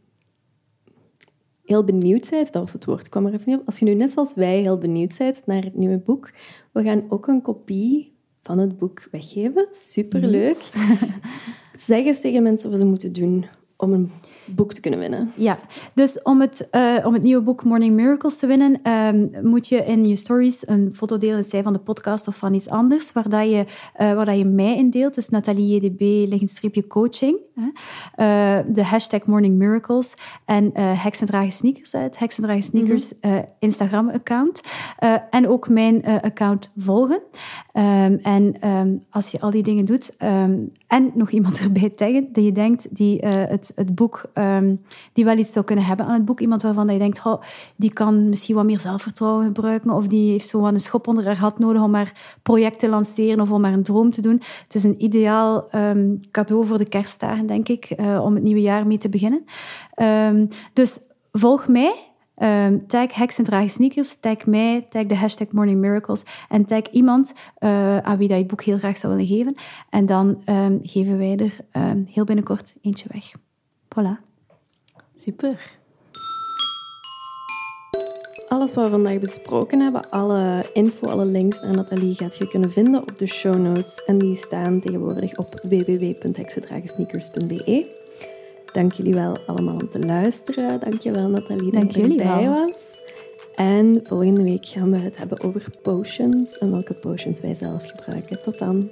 heel benieuwd bent, dat was het woord, kwam er even niet op. Als je nu net zoals wij heel benieuwd bent naar het nieuwe boek, we gaan ook een kopie van het boek weggeven. Superleuk. <laughs> Zeg eens tegen mensen wat ze moeten doen om een boek te kunnen winnen. Ja, dus om het, uh, om het nieuwe boek Morning Miracles te winnen, um, moet je in je stories een foto delen, zij van de podcast of van iets anders, waar, dat je, uh, waar dat je mij in deelt. Dus Nathalie JDB, streepje coaching. Uh, de hashtag Morning Miracles en uh, Dragen Sneakers, het Dragen Sneakers mm Instagram-account. en ook mijn account volgen. Um, en um, als je al die dingen doet en nog iemand <laughs> erbij taggen die je denkt die het, het boek um, die wel iets zou kunnen hebben aan het boek. Iemand waarvan je denkt, oh, die kan misschien wat meer zelfvertrouwen gebruiken of die heeft zo een schop onder haar hat nodig om haar project te lanceren of om haar een droom te doen. Het is een ideaal um, cadeau voor de kerstdagen, denk ik, uh, om het nieuwe jaar mee te beginnen. Um, dus volg mij. Um, tag Heks en Dragen Sneakers, tag mij, tag de hashtag Morning Miracles en tag iemand uh, aan wie dat je boek heel graag zou willen geven. En dan um, geven wij er um, heel binnenkort eentje weg. Voilà. Super. Alles wat we vandaag besproken hebben, alle info, alle links naar Nathalie gaat je kunnen vinden op de show notes. En die staan tegenwoordig op www.heksendragensneakers.be. Dank jullie wel allemaal om te luisteren. Dank je wel Nathalie dat je erbij was. En volgende week gaan we het hebben over potions en welke potions wij zelf gebruiken. Tot dan.